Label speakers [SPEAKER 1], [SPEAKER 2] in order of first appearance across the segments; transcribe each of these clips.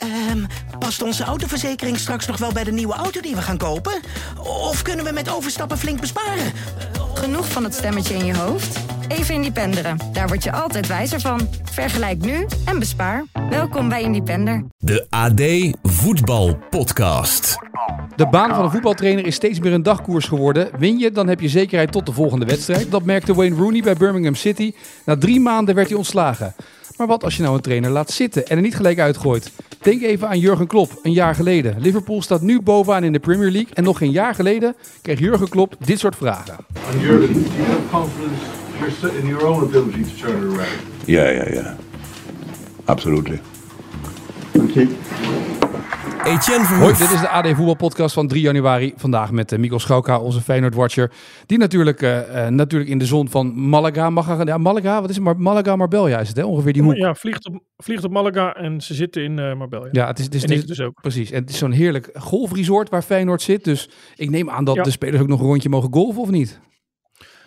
[SPEAKER 1] Ehm, past onze autoverzekering straks nog wel bij de nieuwe auto die we gaan kopen? Of kunnen we met overstappen flink besparen?
[SPEAKER 2] Genoeg van het stemmetje in je hoofd? Even Independeren. Daar word je altijd wijzer van. Vergelijk nu en bespaar. Welkom bij Independer.
[SPEAKER 3] De AD Voetbal Podcast.
[SPEAKER 4] De baan van een voetbaltrainer is steeds meer een dagkoers geworden. Win je, dan heb je zekerheid tot de volgende wedstrijd. Dat merkte Wayne Rooney bij Birmingham City. Na drie maanden werd hij ontslagen. Maar wat als je nou een trainer laat zitten en er niet gelijk uitgooit? Denk even aan Jurgen Klopp, een jaar geleden. Liverpool staat nu bovenaan in de Premier League. En nog geen jaar geleden kreeg Jurgen Klopp dit soort vragen.
[SPEAKER 5] And Jurgen, do you have confidence in your own ability to turn it around?
[SPEAKER 6] Yeah, yeah, yeah. Absolutely.
[SPEAKER 3] Etienne
[SPEAKER 4] Hoi, dit is de AD Voetbalpodcast van 3 januari. Vandaag met uh, Mikkel Schauka, onze Feyenoord-watcher. Die natuurlijk, eh, eh, natuurlijk in de zon van Malaga mag gaan. Ja, Malaga, wat is het? Mar Malaga, Marbella is het, hè? Ongeveer die hoek.
[SPEAKER 7] Ja, vliegt op, vliegt op Malaga en ze zitten in eh Marbella.
[SPEAKER 4] Ja, het is, het is, het is-
[SPEAKER 7] dus ook.
[SPEAKER 4] precies. En het is zo'n heerlijk golfresort waar Feyenoord zit. Dus ik neem aan dat
[SPEAKER 7] Ja.
[SPEAKER 4] de spelers ook nog een rondje mogen golfen, of niet?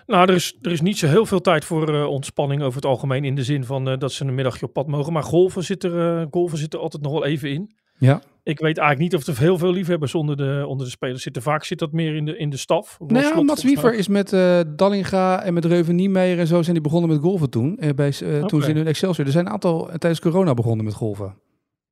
[SPEAKER 7] Nou, er is, er is niet zo heel veel tijd voor eh, ontspanning over het algemeen. In de zin van eh, dat ze een middagje op pad mogen. Maar golven zit, er, eh, golven zit er altijd nog wel even in.
[SPEAKER 4] Ja.
[SPEAKER 7] Ik weet eigenlijk niet of er heel veel liefhebbers onder de, onder de spelers zitten. Vaak zit dat meer in de, in de staf.
[SPEAKER 4] Nou ja,
[SPEAKER 7] Slot
[SPEAKER 4] Mats Wiever is met eh, Dallinga en met Reuven Niemeyer en zo zijn die begonnen met golfen toen. eh, bij, eh, Toen ze in hun Excelsior. Er zijn een aantal tijdens corona begonnen met golven.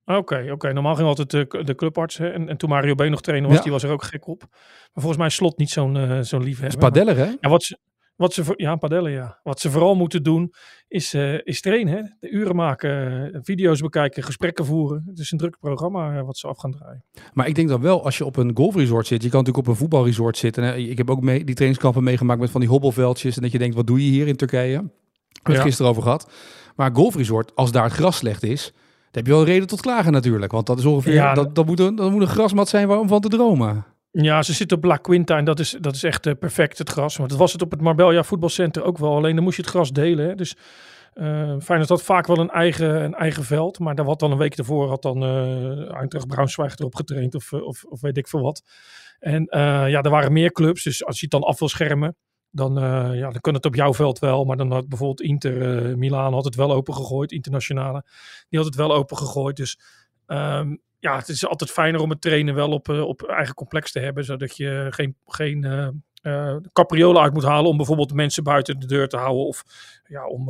[SPEAKER 7] Oké, oké. Normaal ging altijd de, de clubarts. Hè? En, en toen Mario B nog trainer was,
[SPEAKER 4] Ja.
[SPEAKER 7] die was er ook gek op. Maar volgens mij is Slot niet zo'n eh zo'n liefhebber.
[SPEAKER 4] is padeller, hè?
[SPEAKER 7] Ja, wat ze, wat ze, ja, padellen, ja. Wat ze vooral moeten doen is, eh, is trainen. Hè? De uren maken, eh, video's bekijken, gesprekken voeren. Het is een druk programma eh, wat ze af gaan draaien.
[SPEAKER 4] Maar ik denk dan wel, als je op een golfresort zit, je kan natuurlijk op een voetbalresort zitten. Hè. Ik heb ook mee, die trainingskampen meegemaakt met van die hobbelveldjes. En dat je denkt, wat doe je hier in Turkije? We hebben het gisteren over gehad. Maar golfresort, als daar het gras slecht is, dan heb je wel een reden tot klagen natuurlijk. Want dat is ongeveer,
[SPEAKER 7] Ja,
[SPEAKER 4] dat, dat, moet een, dat moet een grasmat zijn om van te dromen.
[SPEAKER 7] Ja, ze zitten op La Quinta en dat is, dat is echt eh, perfect het gras. Want dat was het op het Marbella voetbalcenter ook wel. Alleen dan moest je het gras delen. Hè? Dus eh Feyenoord had vaak wel een eigen, een eigen veld. Maar daar wat dan een week ervoor had dan eh Eintracht erop getraind of, of, of weet ik veel wat. En ja, er waren meer clubs. Dus als je het dan af wil schermen, dan, ja, dan kan het op jouw veld wel. Maar dan had bijvoorbeeld Inter Milaan had het wel opengegooid. Internationale. Die had het wel opengegooid. Dus ehm, ja, het is altijd fijner om het trainen wel op, eh, op eigen complex te hebben. Zodat je geen, geen eh, capriolen uit moet halen om bijvoorbeeld mensen buiten de deur te houden. Of ja, om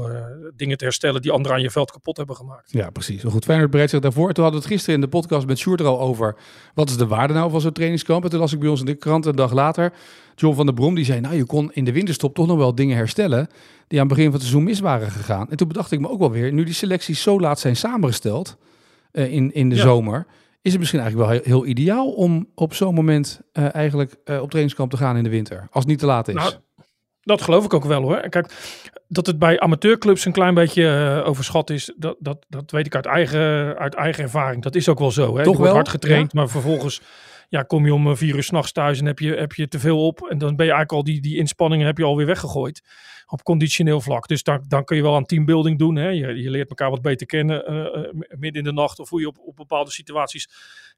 [SPEAKER 7] dingen te herstellen die anderen aan je veld kapot hebben gemaakt.
[SPEAKER 4] Ja, precies. Goed, Feyenoord bereidt zich daarvoor. Toen hadden we het gisteren in de podcast met Sjoerd er al over. Wat is de waarde nou van zo'n trainingskamp? En toen las ik bij ons in de krant een dag later. John van der Brom die zei, nou je kon in de winterstop toch nog wel dingen herstellen. Die aan het begin van het seizoen mis waren gegaan. En toen bedacht ik me ook wel weer, nu die selecties zo laat zijn samengesteld in, in de
[SPEAKER 7] Ja.
[SPEAKER 4] zomer. Is het misschien eigenlijk wel heel, heel ideaal om op zo'n moment eh, eigenlijk eh, op trainingskamp te gaan in de winter. Als het niet te laat is.
[SPEAKER 7] Nou, dat geloof ik ook wel hoor. Kijk, dat het bij amateurclubs een klein beetje eh, overschat is, dat, dat, dat weet ik uit eigen, uit eigen ervaring. Dat is ook wel zo. Hè?
[SPEAKER 4] Toch
[SPEAKER 7] je wordt
[SPEAKER 4] wel?
[SPEAKER 7] hard getraind, maar vervolgens ja, kom je om vier uur s'nachts thuis en heb je, heb je te veel op. En dan ben je eigenlijk al die, die inspanningen heb je alweer weggegooid op conditioneel vlak. Dus dan, dan kun je wel aan teambuilding doen. Hè? Je, je leert elkaar wat beter kennen eh, eh, midden in de nacht of hoe je op, op bepaalde situaties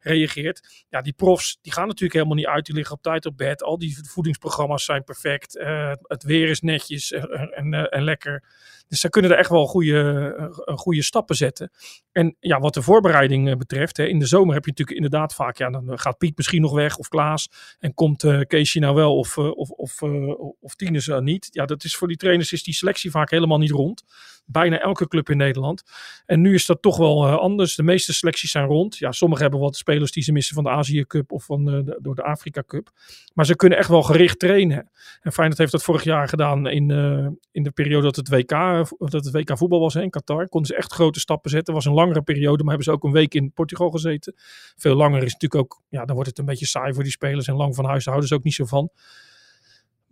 [SPEAKER 7] reageert. Ja, die profs die gaan natuurlijk helemaal niet uit. Die liggen op tijd op bed. Al die voedingsprogramma's zijn perfect. Eh, het weer is netjes en, en, eh, lekker. Dus ze kunnen er echt wel goede, eh, goede stappen zetten. En ja, wat de voorbereiding betreft, hè, in de zomer heb je natuurlijk inderdaad vaak, ja, dan gaat Piet misschien nog weg of Klaas. En komt Keesje nou wel of, of, of, of Tines eh, niet. Ja, dat is voor die trainers is die selectie vaak helemaal niet rond. Bijna elke club in Nederland. En nu is dat toch wel eh, anders. De meeste selecties zijn rond. Ja, sommigen hebben wat spelers die ze missen van de Azië Cup of van eh, door de Afrika Cup. Maar ze kunnen echt wel gericht trainen. En Feyenoord heeft dat vorig jaar gedaan in, eh, in de periode dat het, WK, dat het WK voetbal was in Qatar. Konden ze echt grote stappen zetten. was een langere periode, maar hebben ze ook een week in Portugal gezeten. Veel langer is natuurlijk ook, ja, dan wordt het een beetje saai voor die spelers. En lang van huis houden ze ook niet zo van.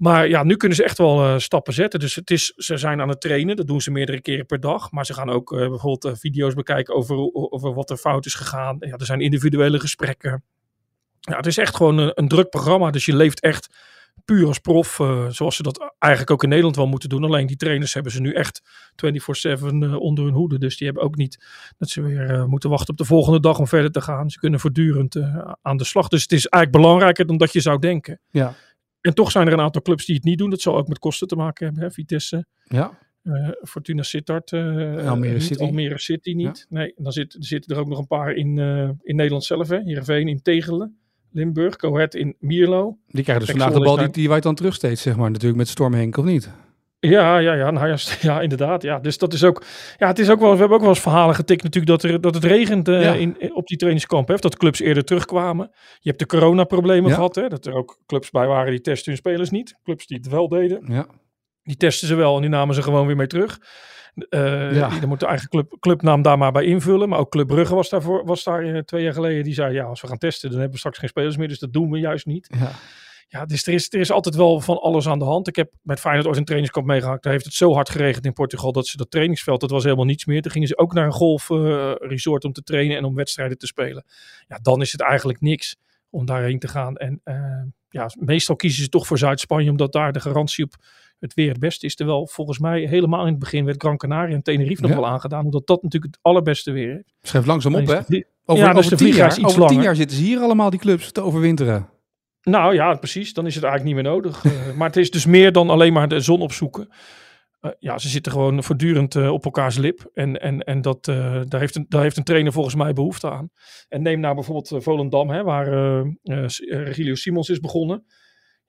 [SPEAKER 7] Maar ja, nu kunnen ze echt wel eh, stappen zetten. Dus het is, ze zijn aan het trainen. Dat doen ze meerdere keren per dag. Maar ze gaan ook eh, bijvoorbeeld eh, video's bekijken over, over wat er fout is gegaan. Ja, er zijn individuele gesprekken. Ja, het is echt gewoon een, een druk programma. Dus je leeft echt puur als prof. zoals ze dat eigenlijk ook in Nederland wel moeten doen. Alleen die trainers hebben ze nu echt 24-7 eh, onder hun hoede. Dus die hebben ook niet dat ze weer moeten wachten op de volgende dag om verder te gaan. Ze kunnen voortdurend aan de slag. Dus het is eigenlijk belangrijker dan dat je zou denken.
[SPEAKER 4] Ja.
[SPEAKER 7] En toch zijn er een aantal clubs die het niet doen. Dat zal ook met kosten te maken hebben. Hè? Vitesse,
[SPEAKER 4] Ja.
[SPEAKER 7] Eh, Fortuna Sittard. eh,
[SPEAKER 4] Almere
[SPEAKER 7] niet,
[SPEAKER 4] City.
[SPEAKER 7] Almere City niet. Nee, dan zit, zitten er ook nog een paar in, eh, in Nederland zelf. Hè. Heerenveen in Tegelen. Limburg. Ahead in Mierlo.
[SPEAKER 4] Die krijgen dus vandaag de bal, die, die waait dan terug steeds, zeg maar. Natuurlijk met Storm Henk, of niet?
[SPEAKER 7] Ja, ja, ja, nou ja, ja, inderdaad. Ja. Dus dat is ook, ja, het is ook wel, we hebben ook wel eens verhalen getikt natuurlijk dat, er, dat het regent eh,
[SPEAKER 4] Ja.
[SPEAKER 7] in, op die trainingskamp. Hè, of dat clubs eerder terugkwamen. Je hebt de coronaproblemen
[SPEAKER 4] Ja.
[SPEAKER 7] gehad. Hè, dat er ook clubs bij waren die testen hun spelers niet. Clubs die het wel deden.
[SPEAKER 4] Ja.
[SPEAKER 7] Die testen ze wel en die namen ze gewoon weer mee terug. Eh
[SPEAKER 4] Ja.
[SPEAKER 7] Dan moet de eigen club, clubnaam daar maar bij invullen. Maar ook Club Brugge was, daarvoor, was daar eh, twee jaar geleden. Die zei, ja, als we gaan testen, dan hebben we straks geen spelers meer. Dus dat doen we juist niet.
[SPEAKER 4] ja.
[SPEAKER 7] Ja, dus er is, er is altijd wel van alles aan de hand. Ik heb met Feyenoord ooit een trainingskamp meegemaakt. Daar heeft het zo hard geregend in Portugal dat ze dat trainingsveld, dat was helemaal niets meer. Toen gingen ze ook naar een golfresort om te trainen en om wedstrijden te spelen. Ja, dan is het eigenlijk niks om daarheen te gaan. En eh, ja, meestal kiezen ze toch voor Zuid-Spanje, omdat daar de garantie op het weer het beste is. Terwijl volgens mij helemaal in het begin werd Gran Canaria en Tenerife nog wel aangedaan, omdat dat natuurlijk het allerbeste weer is.
[SPEAKER 4] Schrijf langzaam op, hè? Over,
[SPEAKER 7] Ja,
[SPEAKER 4] over
[SPEAKER 7] de
[SPEAKER 4] tien jaar,
[SPEAKER 7] iets
[SPEAKER 4] over tien jaar zitten ze hier allemaal, die clubs, te overwinteren.
[SPEAKER 7] Nou ja, precies. Dan is het eigenlijk niet meer nodig. Eh, maar het is dus meer dan alleen maar de zon opzoeken. Eh, ja, ze zitten gewoon voortdurend eh, op elkaars lip. En, en, en dat, daar, heeft een, daar heeft een trainer volgens mij behoefte aan. En neem nou bijvoorbeeld Volendam, hè, waar Regilio Simons is begonnen.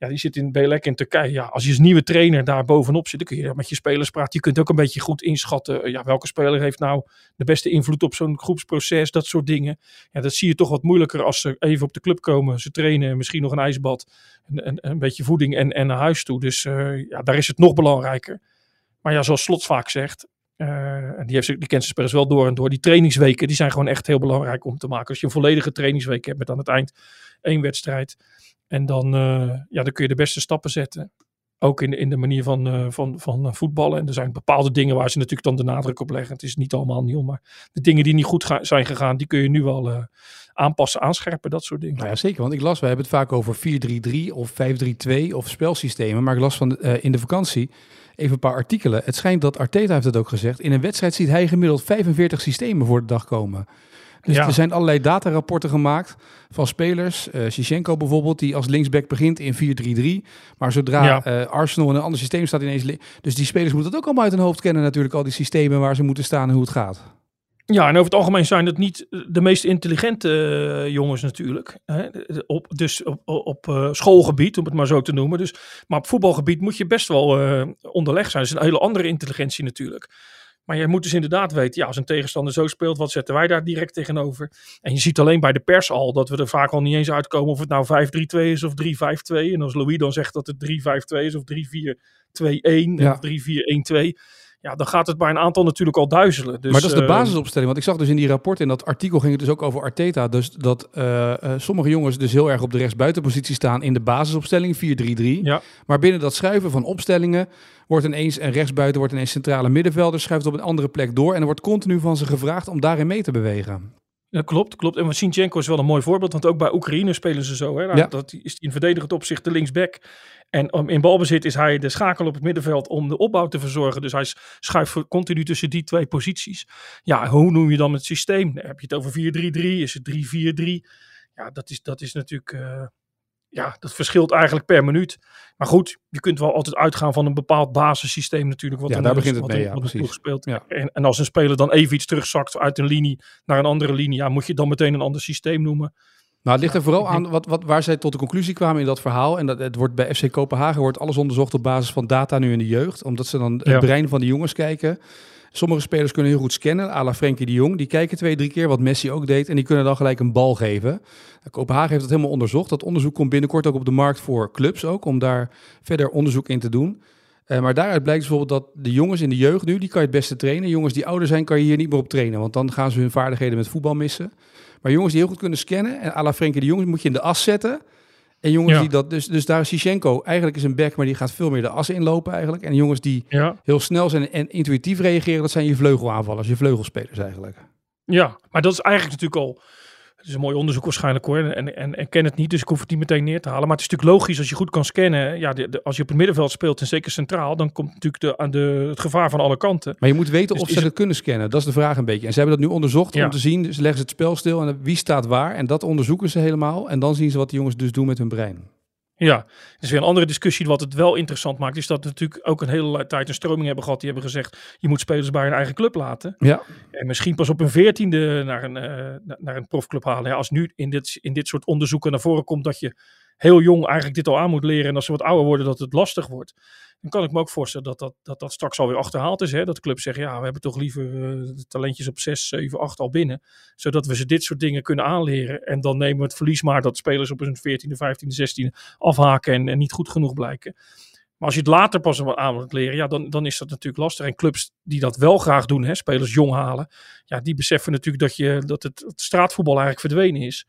[SPEAKER 7] Ja, die zit in Belek in Turkije. Ja, als je als nieuwe trainer daar bovenop zit, dan kun je met je spelers praten. Je kunt ook een beetje goed inschatten. eh, ja, welke speler heeft nou de beste invloed op zo'n groepsproces, dat soort dingen. Ja, dat zie je toch wat moeilijker als ze even op de club komen. Ze trainen, misschien nog een ijsbad, een, een, een beetje voeding en, en naar huis toe. Dus eh, ja, daar is het nog belangrijker. Maar ja, zoals Slot vaak zegt, eh, en die, heeft, die kent zijn spelers wel door en door. Die trainingsweken, die zijn gewoon echt heel belangrijk om te maken. Als je een volledige trainingsweek hebt met aan het eind één wedstrijd. En dan, eh, ja, dan kun je de beste stappen zetten. Ook in, in de manier van, eh, van, van eh, voetballen. En er zijn bepaalde dingen waar ze natuurlijk dan de nadruk op leggen. Het is niet allemaal nieuw, maar de dingen die niet goed zijn gegaan, die kun je nu eh, aanpassen, aanscherpen, dat soort dingen.
[SPEAKER 4] Nou ja, zeker. Want ik las, we hebben het vaak over 4-3-3 of 5-3-2 of spelsystemen. Maar ik las van de- in de vakantie even een paar artikelen. Het schijnt dat Arteta heeft het ook gezegd. In een wedstrijd ziet hij gemiddeld 45 systemen voor de dag komen. Dus
[SPEAKER 7] Ja.
[SPEAKER 4] er zijn allerlei datarapporten gemaakt van spelers. Shichenko bijvoorbeeld, die als linksback begint in 4-3-3. Maar zodra
[SPEAKER 7] Ja.
[SPEAKER 4] eh, Arsenal in een ander systeem staat ineens... Dus die spelers moeten het ook allemaal uit hun hoofd kennen natuurlijk. Al die systemen waar ze moeten staan en hoe het gaat.
[SPEAKER 7] Ja, en over het algemeen zijn het niet de meest intelligente eh, jongens natuurlijk. Hè? Op, dus op, op, schoolgebied, om het maar zo te noemen. Dus, maar op voetbalgebied moet je best wel eh, onderleg zijn. Dat is een hele andere intelligentie natuurlijk. Maar je moet dus inderdaad weten, ja, als een tegenstander zo speelt, wat zetten wij daar direct tegenover? En je ziet alleen bij de pers al dat we er vaak al niet eens uitkomen of het nou 5-3-2 is of 3-5-2. En als Louis dan zegt dat het 3-5-2 is of 3-4-2-1
[SPEAKER 4] Ja.
[SPEAKER 7] of 3-4-1-2. Ja, dan gaat het bij een aantal natuurlijk al duizelen. Dus,
[SPEAKER 4] maar dat is de
[SPEAKER 7] eh,
[SPEAKER 4] basisopstelling. Want ik zag dus in die rapport, in dat artikel ging het dus ook over Arteta. Dus dat eh, eh, sommige jongens dus heel erg op de rechtsbuitenpositie staan in de basisopstelling 4-3-3.
[SPEAKER 7] Ja.
[SPEAKER 4] Maar binnen dat schuiven van opstellingen wordt ineens een rechtsbuiten, wordt ineens centrale middenvelder, schuift op een andere plek door. En er wordt continu van ze gevraagd om daarin mee te bewegen.
[SPEAKER 7] Ja, klopt, klopt. En Sinchenko is wel een mooi voorbeeld, want ook bij Oekraïne spelen ze zo. Hè? Nou,
[SPEAKER 4] Ja.
[SPEAKER 7] Dat is in verdedigend opzicht de linksback. En um, in balbezit is hij de schakel op het middenveld om de opbouw te verzorgen. Dus hij schuift continu tussen die twee posities. Ja, hoe noem je dan het systeem? Heb je het over 4-3-3? Is het 3-4-3? Ja, dat is, dat is natuurlijk... eh, ja, dat verschilt eigenlijk per minuut. Maar goed, je kunt wel altijd uitgaan van een bepaald basissysteem natuurlijk. Wat
[SPEAKER 4] Ja, daar begint het mee, ja, precies.
[SPEAKER 7] En, en als een speler dan even iets terugzakt uit een linie naar een andere linie, ja, moet je dan meteen een ander systeem noemen.
[SPEAKER 4] Nou, het ligt er vooral aan wat, wat, waar zij tot de conclusie kwamen in dat verhaal. En dat het wordt bij FC Kopenhagen wordt alles onderzocht op basis van data nu in de jeugd. Omdat ze dan het brein van de jongens kijken. Sommige spelers kunnen heel goed scannen, à Frenkie de Jong. Die kijken twee, drie keer, wat Messi ook deed. En die kunnen dan gelijk een bal geven. Nou, Kopenhagen heeft dat helemaal onderzocht. Dat onderzoek komt binnenkort ook op de markt voor clubs ook. Om daar verder onderzoek in te doen. Eh, maar daaruit blijkt bijvoorbeeld dat de jongens in de jeugd nu, die kan je het beste trainen. Jongens die ouder zijn, kan je hier niet meer op trainen. Want dan gaan ze hun vaardigheden met voetbal missen. Maar jongens die heel goed kunnen scannen, en à Frenkie de Jong, moet je in de as zetten. En jongens
[SPEAKER 7] Ja.
[SPEAKER 4] die dat, dus, dus daar is Sichenko, eigenlijk is een back, maar die gaat veel meer de as inlopen eigenlijk. En jongens die
[SPEAKER 7] Ja.
[SPEAKER 4] heel snel zijn en intuïtief reageren, dat zijn je vleugelaanvallers, je vleugelspelers eigenlijk.
[SPEAKER 7] ja, maar dat is eigenlijk natuurlijk al. Het is een mooi onderzoek waarschijnlijk hoor. En, en, en ken het niet, dus ik hoef het niet meteen neer te halen. Maar het is natuurlijk logisch als je goed kan scannen. Ja, de, de- als je op het middenveld speelt en zeker centraal, dan komt natuurlijk de, aan de, het gevaar van alle kanten.
[SPEAKER 4] Maar je moet weten
[SPEAKER 7] Dus
[SPEAKER 4] of ze
[SPEAKER 7] het-
[SPEAKER 4] het kunnen scannen. Dat is de vraag een beetje. En ze hebben dat nu onderzocht
[SPEAKER 7] Ja.
[SPEAKER 4] om te zien. Dus leggen ze het spel stil en wie staat waar. En dat onderzoeken ze helemaal. En dan zien ze wat die jongens dus doen met hun brein.
[SPEAKER 7] Ja, dat is weer een andere discussie. Wat het wel interessant maakt, is dat we natuurlijk ook een hele tijd een stroming hebben gehad. Die hebben gezegd, je moet spelers bij hun eigen club laten.
[SPEAKER 4] Ja.
[SPEAKER 7] En misschien pas op een veertiende naar een, eh, na- naar een profclub halen. Ja, als nu in dit, in dit soort onderzoeken naar voren komt dat je heel jong eigenlijk dit al aan moet leren. En als ze wat ouder worden, dat het lastig wordt. Dan kan ik me ook voorstellen dat dat, dat, dat straks alweer achterhaald is. Hè? Dat de club zegt, ja, we hebben toch liever eh, talentjes op 6, 7, 8 al binnen. Zodat we ze dit soort dingen kunnen aanleren. En dan nemen we het verlies maar dat spelers op hun 14e, 15e, 16e afhaken en, en niet goed genoeg blijken. Maar als je het later pas aan moet leren, ja, dan, dan is dat natuurlijk lastig. En clubs die dat wel graag doen, hè, spelers jong halen, ja, die beseffen natuurlijk dat, je, dat het, het straatvoetbal eigenlijk verdwenen is.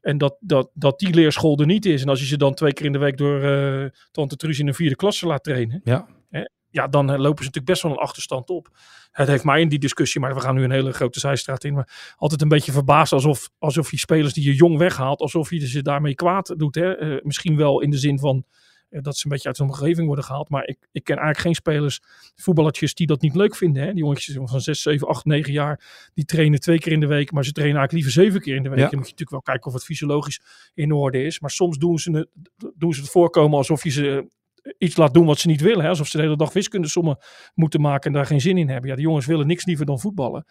[SPEAKER 7] En dat, dat, dat die leerschool er niet is. En als je ze dan twee keer in de week door eh Tante Truus in een vierde klasse laat trainen,
[SPEAKER 4] Ja.
[SPEAKER 7] ja, dan eh, lopen ze natuurlijk best wel een achterstand op. Het heeft mij in die discussie, maar we gaan nu een hele grote zijstraat in, maar altijd een beetje verbaasd alsof, alsof je spelers die je jong weghaalt, alsof je ze daarmee kwaad doet. Hè? Eh, misschien wel in de zin van dat ze een beetje uit hun omgeving worden gehaald, maar ik, ik ken eigenlijk geen spelers, voetballertjes, die dat niet leuk vinden. Hè? Die jongetjes van 6, 7, 8, 9 jaar, die trainen twee keer in de week, maar ze trainen eigenlijk liever zeven keer in de week.
[SPEAKER 4] Ja.
[SPEAKER 7] Dan moet je natuurlijk wel kijken of het fysiologisch in orde is, maar soms doen ze het, doen ze het voorkomen alsof je ze iets laat doen wat ze niet willen. Hè? Alsof ze de hele dag wiskundesommen moeten maken en daar geen zin in hebben. Ja, die jongens willen niks liever dan voetballen.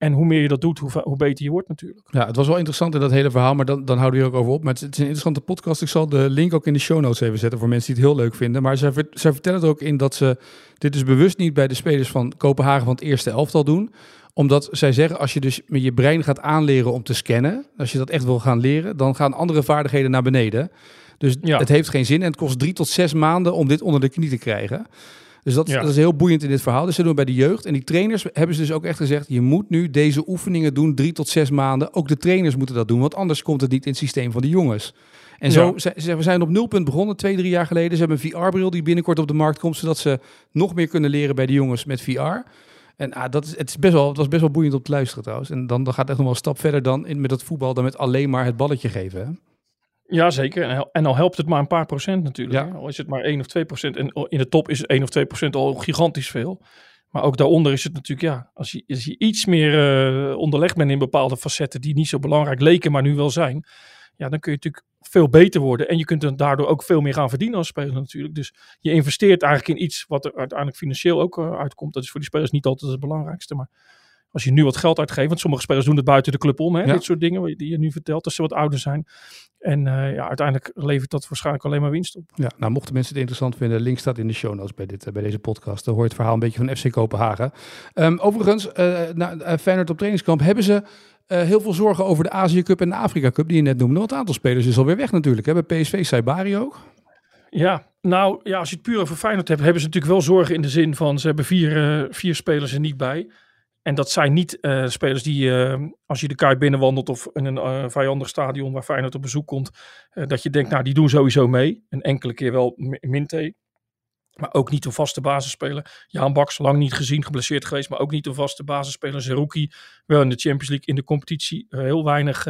[SPEAKER 7] En hoe meer je dat doet, hoe, hoe beter je wordt natuurlijk.
[SPEAKER 4] Ja, het was wel interessant in dat hele verhaal, maar dan, dan houden we hier ook over op. Maar het, het is een interessante podcast. Ik zal de link ook in de show notes even zetten voor mensen die het heel leuk vinden. Maar zij, zij vertellen er ook in dat ze dit dus bewust niet bij de spelers van Kopenhagen van het eerste elftal doen. Omdat zij zeggen, als je dus met je brein gaat aanleren om te scannen, als je dat echt wil gaan leren, dan gaan andere vaardigheden naar beneden. Dus
[SPEAKER 7] Ja.
[SPEAKER 4] het heeft geen zin en het kost drie tot zes maanden om dit onder de knie te krijgen. Dus dat,
[SPEAKER 7] Ja.
[SPEAKER 4] dat is heel boeiend in dit verhaal. Dus ze doen bij de jeugd. En die trainers hebben ze dus ook echt gezegd: je moet nu deze oefeningen doen, drie tot zes maanden. Ook de trainers moeten dat doen, want anders komt het niet in het systeem van de jongens. En zo,
[SPEAKER 7] Ja.
[SPEAKER 4] ze, we zijn op nulpunt begonnen, twee, drie jaar geleden. Ze hebben een VR-bril die binnenkort op de markt komt, zodat ze nog meer kunnen leren bij de jongens met VR. En ah, dat is, het, is best wel, het was best wel boeiend om te luisteren trouwens. En dan, dan gaat het echt nog wel een stap verder dan in, met dat voetbal, dan met alleen maar het balletje geven. Hè?
[SPEAKER 7] Ja, zeker. En, al helpt het maar een paar procent natuurlijk.
[SPEAKER 4] Ja.
[SPEAKER 7] Al is het maar 1 of 2 procent. En in de top is 1 of 2 procent al gigantisch veel. Maar ook daaronder is het natuurlijk, ja, als je, als je iets meer eh, onderlegd bent in bepaalde facetten die niet zo belangrijk leken, maar nu wel zijn. Ja, dan kun je natuurlijk veel beter worden. En je kunt dan daardoor ook veel meer gaan verdienen als speler natuurlijk. Dus je investeert eigenlijk in iets wat er uiteindelijk financieel ook eh, uitkomt. Dat is voor die spelers niet altijd het belangrijkste. Maar als je nu wat geld uitgeeft, want sommige spelers doen het buiten de club om. Hè?
[SPEAKER 4] Ja.
[SPEAKER 7] Dit soort dingen die je nu vertelt, als ze wat ouder zijn. En eh, ja, uiteindelijk levert dat waarschijnlijk alleen maar winst op.
[SPEAKER 4] Ja, nou mochten mensen het interessant vinden, de link staat in de show notes bij, dit, eh, bij deze podcast. Dan hoor je het verhaal een beetje van FC Kopenhagen. Ehm, overigens, na eh, Feyenoord op trainingskamp hebben ze heel veel zorgen over de Azië Cup en de Afrika Cup die je net noemde. Want een aantal spelers is alweer weg natuurlijk. Hè? Bij PSV, Saibari ook.
[SPEAKER 7] Ja, nou ja, als je het puur over Feyenoord hebt, hebben ze natuurlijk wel zorgen in de zin van ze hebben vier, vier spelers er niet bij. En dat zijn niet eh, spelers die, eh, als je de Kuip binnenwandelt of in een eh, vijandig stadion waar Feyenoord op bezoek komt, dat je denkt, nou die doen sowieso mee. Een enkele keer wel Mi- Minte, maar ook niet een vaste basisspeler. Jaan Baks, lang niet gezien, geblesseerd geweest, maar ook niet een vaste basisspeler. Zerouki, wel in de Champions League, in de competitie, heel weinig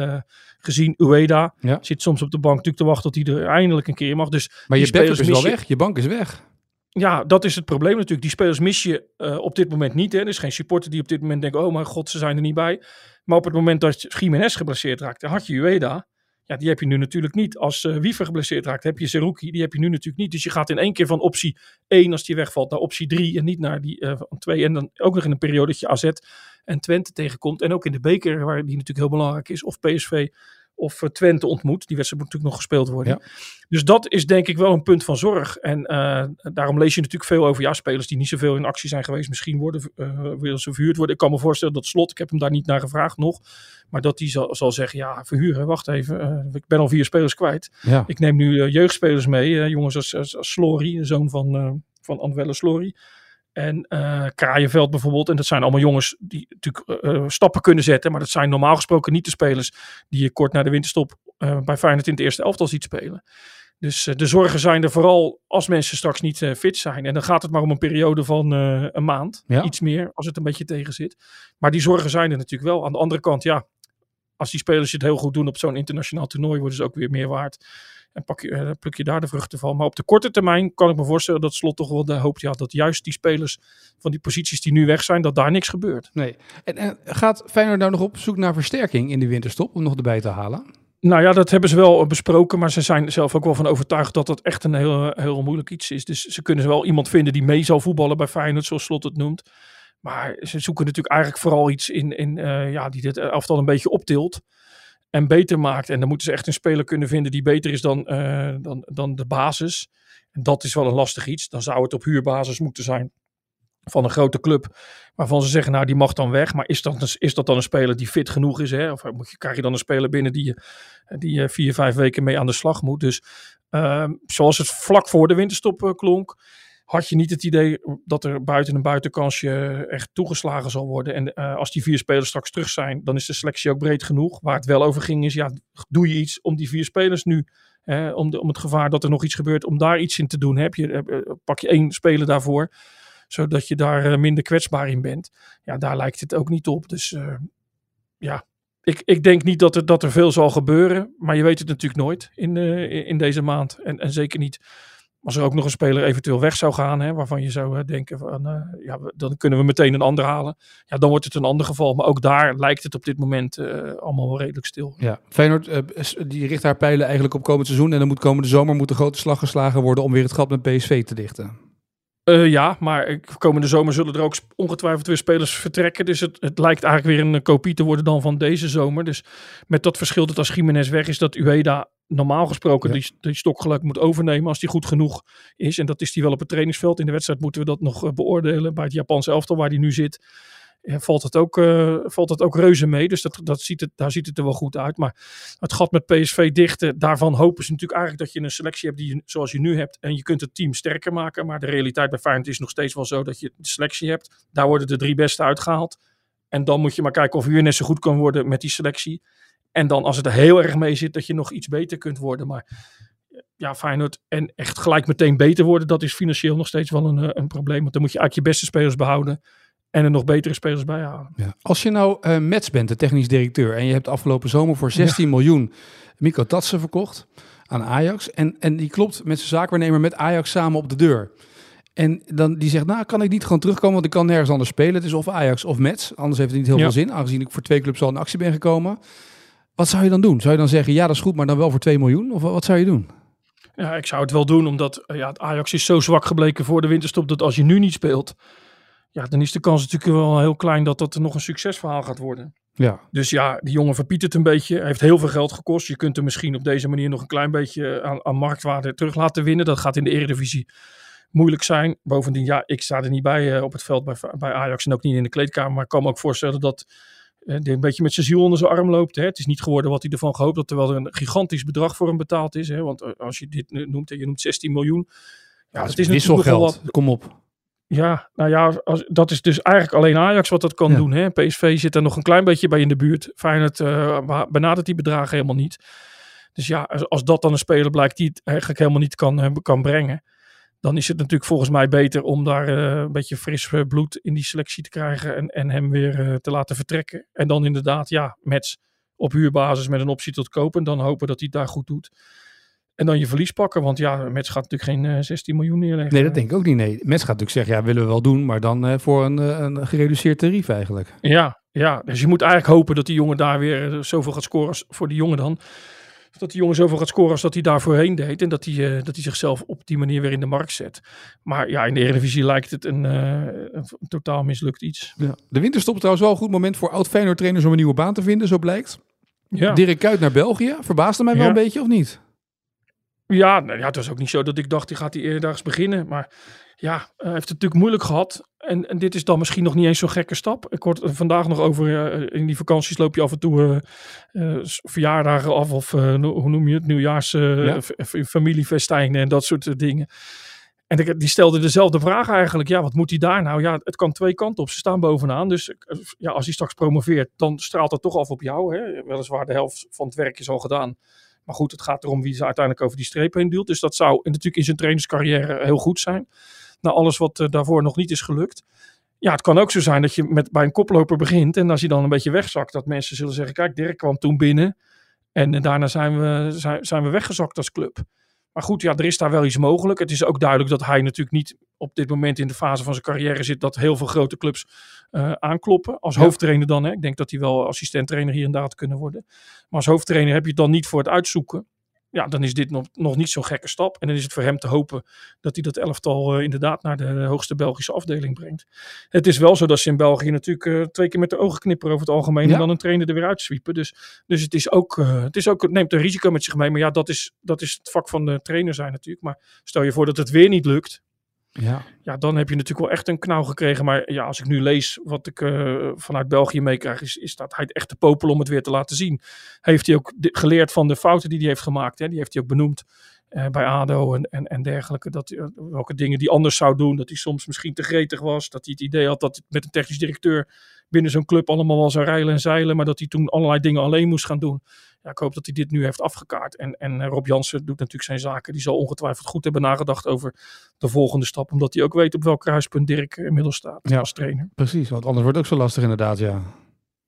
[SPEAKER 7] gezien. Ueda
[SPEAKER 4] Ja.
[SPEAKER 7] zit soms op de bank natuurlijk te wachten tot hij er eindelijk een keer mag. Dus
[SPEAKER 4] Maar je backup
[SPEAKER 7] spelers
[SPEAKER 4] is wel
[SPEAKER 7] je-
[SPEAKER 4] weg. Je bank is weg.
[SPEAKER 7] Ja, dat is het probleem natuurlijk. Die spelers mis je eh, op dit moment niet. Hè. Er is geen supporter die op dit moment denkt, oh mijn god, ze zijn er niet bij. Maar op het moment dat Jiménez geblesseerd raakt, dan had je Ueda. Ja, die heb je nu natuurlijk niet. Als eh Wiever geblesseerd raakt, heb je Zerouki. Die heb je nu natuurlijk niet. Dus je gaat in één keer van optie 1, als die wegvalt, naar optie 3. En niet naar die eh, van 2. En dan ook nog in een periode dat je AZ en Twente tegenkomt. En ook in de beker, waar die natuurlijk heel belangrijk is. Of PSV of eh, Twente ontmoet. Die wedstrijd moet natuurlijk nog gespeeld worden.
[SPEAKER 4] Ja.
[SPEAKER 7] Dus dat is denk ik wel een punt van zorg. En eh, daarom lees je natuurlijk veel over ja, spelers die niet zoveel in actie zijn geweest. Misschien worden, eh, willen ze verhuurd worden. Ik kan me voorstellen dat Slot, ik heb hem daar niet naar gevraagd nog. Maar dat hij zal, zal zeggen, ja, verhuren, wacht even. ik ben al vier spelers kwijt.
[SPEAKER 4] Ja.
[SPEAKER 7] Ik neem nu jeugdspelers mee. jongens als, als, als Slory, de zoon van, van Anwelle Slory. En eh Kraaienveld bijvoorbeeld. En dat zijn allemaal jongens die natuurlijk eh, eh, stappen kunnen zetten. Maar dat zijn normaal gesproken niet de spelers die je kort na de winterstop eh, bij Feyenoord in het eerste elftal ziet spelen. Dus de zorgen zijn er vooral als mensen straks niet fit zijn. En dan gaat het maar om een periode van een maand.
[SPEAKER 4] Ja.
[SPEAKER 7] Iets meer als het een beetje tegen zit. Maar die zorgen zijn er natuurlijk wel. Aan de andere kant, ja, als die spelers het heel goed doen op zo'n internationaal toernooi, worden ze ook weer meer waard. En pak je, eh, pluk je daar de vruchten van. Maar op de korte termijn kan ik me voorstellen dat Slot toch wel de hoop had dat juist die spelers van die posities die nu weg zijn, dat daar niks gebeurt.
[SPEAKER 4] Nee. En, en gaat Feyenoord nou nog op zoek naar versterking in de winterstop om nog erbij te halen?
[SPEAKER 7] Nou ja, dat hebben ze wel besproken, maar ze zijn zelf ook wel van overtuigd dat dat echt een heel, heel moeilijk iets is. Dus ze kunnen wel iemand vinden die mee zal voetballen bij Feyenoord, zoals Slot het noemt. Maar ze zoeken natuurlijk eigenlijk vooral iets in, in eh, ja, die dit elftal een beetje optilt en beter maakt. En dan moeten ze echt een speler kunnen vinden die beter is dan, eh, dan, dan de basis. En dat is wel een lastig iets. Dan zou het op huurbasis moeten zijn van een grote club. Waarvan ze zeggen, nou die mag dan weg. Maar is dat, is dat dan een speler die fit genoeg is? Hè? Of moet je, krijg je dan een speler binnen die, die vier, vijf weken mee aan de slag moet? Dus ehm, zoals het vlak voor de winterstop uh, klonk had je niet het idee dat er buiten een buitenkansje echt toegeslagen zal worden. En uh, als die vier spelers straks terug zijn, dan is de selectie ook breed genoeg. Waar het wel over ging is, ja, doe je iets om die vier spelers nu, eh, om, de, om het gevaar dat er nog iets gebeurt, om daar iets in te doen. Heb je, uh, pak je één speler daarvoor, zodat je daar minder kwetsbaar in bent. Ja, daar lijkt het ook niet op. Dus ja, ik, ik denk niet dat er, dat er veel zal gebeuren. Maar je weet het natuurlijk nooit in, in deze maand. En, en zeker niet als er ook nog een speler eventueel weg zou gaan, hè, waarvan je zou uh, denken van, uh, ja, dan kunnen we meteen een ander halen. Ja, dan wordt het een ander geval. Maar ook daar lijkt het op dit moment uh, allemaal wel redelijk stil.
[SPEAKER 4] Ja, Feyenoord die richt haar pijlen eigenlijk op komend seizoen. En dan moet komende zomer moet een grote slag geslagen worden om weer het gat met PSV te dichten.
[SPEAKER 7] ja, maar komende zomer zullen er ook ongetwijfeld weer spelers vertrekken. Dus het, het lijkt eigenlijk weer een kopie te worden dan van deze zomer. Dus met dat verschil dat als Jiménez weg is, dat Ueda normaal gesproken die, die stokgelijk moet overnemen als die goed genoeg is. En dat is die wel op het trainingsveld. In de wedstrijd moeten we dat nog eh, beoordelen. Bij het Japanse elftal waar die nu zit, eh, valt, het ook, uh, valt het ook reuze mee. Dus dat, dat ziet het, daar ziet het er wel goed uit. Maar het gat met PSV dichten, daarvan hopen ze natuurlijk eigenlijk dat je een selectie hebt die, zoals je nu hebt. En je kunt het team sterker maken. Maar de realiteit bij Feyenoord is nog steeds wel zo dat je de selectie hebt. Daar worden de drie beste uitgehaald. En dan moet je maar kijken of je net zo goed kan worden met die selectie. En dan als het er heel erg mee zit, dat je nog iets beter kunt worden. Maar ja, Feyenoord en echt gelijk meteen beter worden, dat is financieel nog steeds wel een, eh, een probleem. Want dan moet je eigenlijk je beste spelers behouden en er nog betere spelers bij halen.
[SPEAKER 4] Ja. Als je nou uh, Mets bent, de technisch directeur, en je hebt afgelopen zomer voor 16 miljoen Miko Tatsen verkocht aan Ajax. En, en die klopt met zijn zaakwaarnemer met Ajax samen op de deur. En dan die zegt, nou kan ik niet gewoon terugkomen, want ik kan nergens anders spelen. Het is of Ajax of Mets, anders heeft het niet heel veel zin, aangezien ik voor twee clubs al in actie ben gekomen. Wat zou je dan doen? Zou je dan zeggen, ja dat is goed, maar dan wel voor 2 miljoen? Of wat zou je doen?
[SPEAKER 7] Ja, ik zou het wel doen, omdat eh, ja, het Ajax is zo zwak gebleken voor de winterstop, dat als je nu niet speelt, ja, dan is de kans natuurlijk wel heel klein dat dat nog een succesverhaal gaat worden.
[SPEAKER 4] Ja.
[SPEAKER 7] Dus ja, die jongen verpiet het een beetje. Hij heeft heel veel geld gekost. Je kunt hem misschien op deze manier nog een klein beetje aan, aan marktwaarde terug laten winnen. Dat gaat in de Eredivisie moeilijk zijn. Bovendien, ja, ik sta er niet bij uh, op het veld bij, bij Ajax en ook niet in de kleedkamer. Maar ik kan me ook voorstellen dat die een beetje met zijn ziel onder zijn arm loopt. Hè. Het is niet geworden wat hij ervan gehoopt had, terwijl er een gigantisch bedrag voor hem betaald is. Hè. Want eh, als je dit noemt, je noemt 16 miljoen.
[SPEAKER 4] Ja, het is wisselgeld. Wat... Kom op.
[SPEAKER 7] Ja, nou ja, als, dat is dus eigenlijk alleen Ajax wat dat kan doen. Hè. PSV zit er nog een klein beetje bij in de buurt. Feyenoord uh, benadert die bedragen helemaal niet. Dus ja, als, als, dat dan een speler blijkt die het eigenlijk helemaal niet kan, eh, kan brengen dan is het natuurlijk volgens mij beter om daar uh, een beetje fris eh, bloed in die selectie te krijgen en, en hem weer uh, te laten vertrekken. En dan inderdaad, ja, met op huurbasis met een optie tot kopen. Dan hopen dat hij het daar goed doet. En dan je verlies pakken, want ja, Mets gaat natuurlijk geen 16 miljoen neerleggen.
[SPEAKER 4] Nee, dat denk ik ook niet. Nee, Mets gaat natuurlijk zeggen, ja, willen we wel doen, maar dan voor een, een gereduceerd tarief eigenlijk.
[SPEAKER 7] Ja, ja, dus je moet eigenlijk hopen dat die jongen daar weer zoveel gaat scoren voor die jongen dan dat die jongen zoveel gaat scoren als dat hij daar voorheen deed. En dat hij, uh, dat hij zichzelf op die manier weer in de markt zet. Maar ja, in de Eredivisie lijkt het een, uh, een totaal mislukt iets.
[SPEAKER 4] Ja. De winterstop trouwens wel een goed moment voor oud Feyenoord trainers om een nieuwe baan te vinden, zo blijkt. Ja. Dirk Kuyt naar België, verbaasde mij wel een beetje of niet?
[SPEAKER 7] Ja, nou ja, het was ook niet zo dat ik dacht, die gaat hij eerdaags beginnen. Maar ja, hij heeft het natuurlijk moeilijk gehad. En, en dit is dan misschien nog niet eens zo'n gekke stap. Ik hoorde vandaag nog over, uh, in die vakanties loop je af en toe uh, verjaardagen af. Of hoe noem je het, nieuwjaars ja. familiefestijnen en dat soort dingen. En die stelde dezelfde vraag eigenlijk. Ja, wat moet hij daar nou? Ja, het kan twee kanten op. Ze staan bovenaan. Dus ja, als hij straks promoveert, dan straalt dat toch af op jou. Hè? Weliswaar de helft van het werk is al gedaan. Maar goed, het gaat erom wie ze uiteindelijk over die streep heen duwt. Dus dat zou natuurlijk in zijn trainerscarrière heel goed zijn naar alles wat uh, daarvoor nog niet is gelukt. Ja, het kan ook zo zijn dat je met, bij een koploper begint en als hij dan een beetje wegzakt, dat mensen zullen zeggen, kijk, Dirk kwam toen binnen en, en daarna zijn we, zijn, zijn we weggezakt als club. Maar goed, ja, er is daar wel iets mogelijk. Het is ook duidelijk dat hij natuurlijk niet op dit moment in de fase van zijn carrière zit dat heel veel grote clubs eh, aankloppen. Als hoofdtrainer dan. Hè. Ik denk dat hij wel assistenttrainer hier en daar had kunnen worden. Maar als hoofdtrainer heb je het dan niet voor het uitzoeken ja, dan is dit nog, nog niet zo'n gekke stap. En dan is het voor hem te hopen dat hij dat elftal uh, inderdaad naar de hoogste Belgische afdeling brengt. Het is wel zo dat ze in België natuurlijk uh, twee keer met de ogen knipperen over het algemeen. Ja. En dan een trainer er weer uitswiepen. Dus, dus het is ook, uh, het is ook, het neemt een risico met zich mee. Maar ja, dat is, dat is het vak van de trainer zijn natuurlijk. Maar stel je voor dat het weer niet lukt.
[SPEAKER 4] Ja.
[SPEAKER 7] ja, dan heb je natuurlijk wel echt een knauw gekregen. Maar ja, als ik nu lees wat ik uh, vanuit België meekrijg, is, is dat hij echt te popel om het weer te laten zien. Heeft hij ook geleerd van de fouten die hij heeft gemaakt. Hè? Die heeft hij ook benoemd uh, bij ADO en, en, en dergelijke. Dat, uh, welke dingen die anders zou doen. Dat hij soms misschien te gretig was. Dat hij het idee had dat met een technisch directeur binnen zo'n club allemaal wel zou rijlen en zeilen. Maar dat hij toen allerlei dingen alleen moest gaan doen. Ja, ik hoop dat hij dit nu heeft afgekaart. En, en Rob Jansen doet natuurlijk zijn zaken. Die zal ongetwijfeld goed hebben nagedacht over de volgende stap. Omdat hij ook weet op welk kruispunt Dirk inmiddels staat
[SPEAKER 4] ja,
[SPEAKER 7] als trainer.
[SPEAKER 4] Precies, want anders wordt het ook zo lastig inderdaad, ja.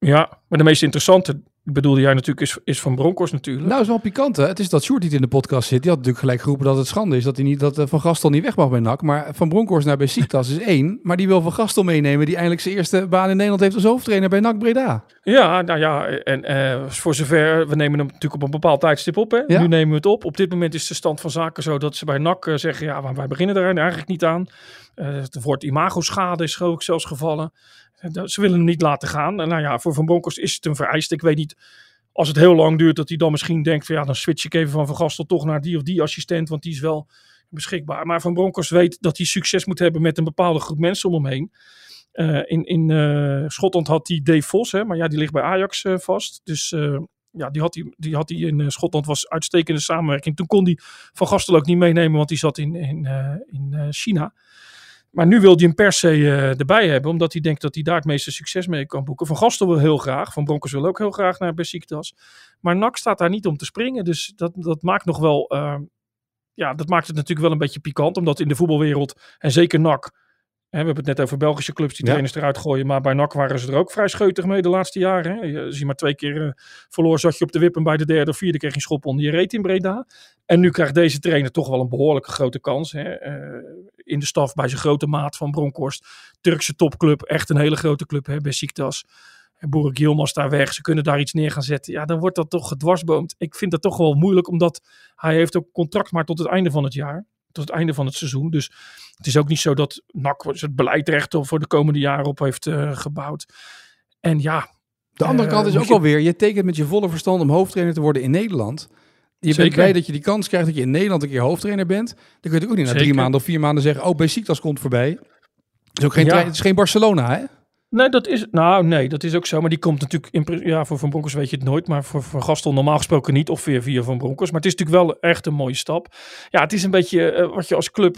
[SPEAKER 7] Ja, maar de meest interessante bedoelde jij natuurlijk is, is van Broncos natuurlijk.
[SPEAKER 4] Nou, is wel pikant hè. Het is dat Sjoerd niet in de podcast zit. Die had natuurlijk gelijk geroepen dat het schande is dat, hij niet, dat uh, Van Gastel niet weg mag bij NAC. Maar Van Bronckhorst naar Besiktas is één. Maar die wil Van Gastel meenemen die eindelijk zijn eerste baan in Nederland heeft als hoofdtrainer bij NAC Breda.
[SPEAKER 7] Ja, nou ja, en uh, voor zover, we nemen hem natuurlijk op een bepaald tijdstip op. Hè. Ja. Nu nemen we het op. Op dit moment is de stand van zaken zo dat ze bij NAC uh, zeggen, ja, wij beginnen er eigenlijk niet aan. het woord imago-schade is geloof ik zelfs gevallen. Ze willen hem niet laten gaan. En nou ja, voor Van Bronckhorst is het een vereiste. Ik weet niet als het heel lang duurt, dat hij dan misschien denkt: van ja, dan switch ik even van Van Gastel toch naar die of die assistent, want die is wel beschikbaar. Maar Van Bronckhorst weet dat hij succes moet hebben met een bepaalde groep mensen om hem heen. Uh, in in uh, Schotland had hij Dave Vos, hè, maar ja, die ligt bij Ajax vast. Dus ja, die had hij, die had hij in Schotland, was uitstekende samenwerking. Toen kon hij Van Gastel ook niet meenemen, want die zat in, in, in China. Maar nu wil hij hem per se uh, erbij hebben, omdat hij denkt dat hij daar het meeste succes mee kan boeken. Van Gastel wil heel graag, Van Broncos wil ook heel graag naar Besiktas. Maar NAC staat daar niet om te springen, dus dat, dat maakt nog wel, uh, ja, dat maakt het natuurlijk wel een beetje pikant, omdat in de voetbalwereld, en zeker NAC, we hebben het net over Belgische clubs die ja. trainers eruit gooien. Maar bij NAC waren ze er ook vrij scheutig mee de laatste jaren. Hè. Als je maar twee keer uh, verloor, zat je op de wip. En bij de derde of vierde kreeg je een schop onder je reet in Breda. En nu krijgt deze trainer toch wel een behoorlijke grote kans. Hè. Uh, in de staf bij zijn grote maat van Bronkhorst. Turkse topclub, echt een hele grote club bij Besiktas. Boerik Yilmaz daar weg, ze kunnen daar iets neer gaan zetten. Ja, dan wordt dat toch gedwarsboomd. Ik vind dat toch wel moeilijk, omdat hij heeft ook contract maar tot het einde van het jaar tot het einde van het seizoen. Dus het is ook niet zo dat NAC het beleid recht voor de komende jaren op heeft uh, gebouwd. En ja.
[SPEAKER 4] De andere uh, kant is ook je... alweer, je tekent met je volle verstand om hoofdtrainer te worden in Nederland. Je Zeker. bent blij dat je die kans krijgt dat je in Nederland een keer hoofdtrainer bent. Dan kun je ook niet na Zeker. drie maanden of vier maanden zeggen, oh, Besiktas komt voorbij. Het is ook geen, ja. het is geen Barcelona, hè?
[SPEAKER 7] Nee, dat is, nou, nee, dat is ook zo. Maar die komt natuurlijk, in, ja, voor Van Bronckhorst weet je het nooit. Maar voor, voor normaal gesproken niet. Of weer via Van Bronckhorst. Maar het is natuurlijk wel echt een mooie stap. Ja, het is een beetje uh, wat je als club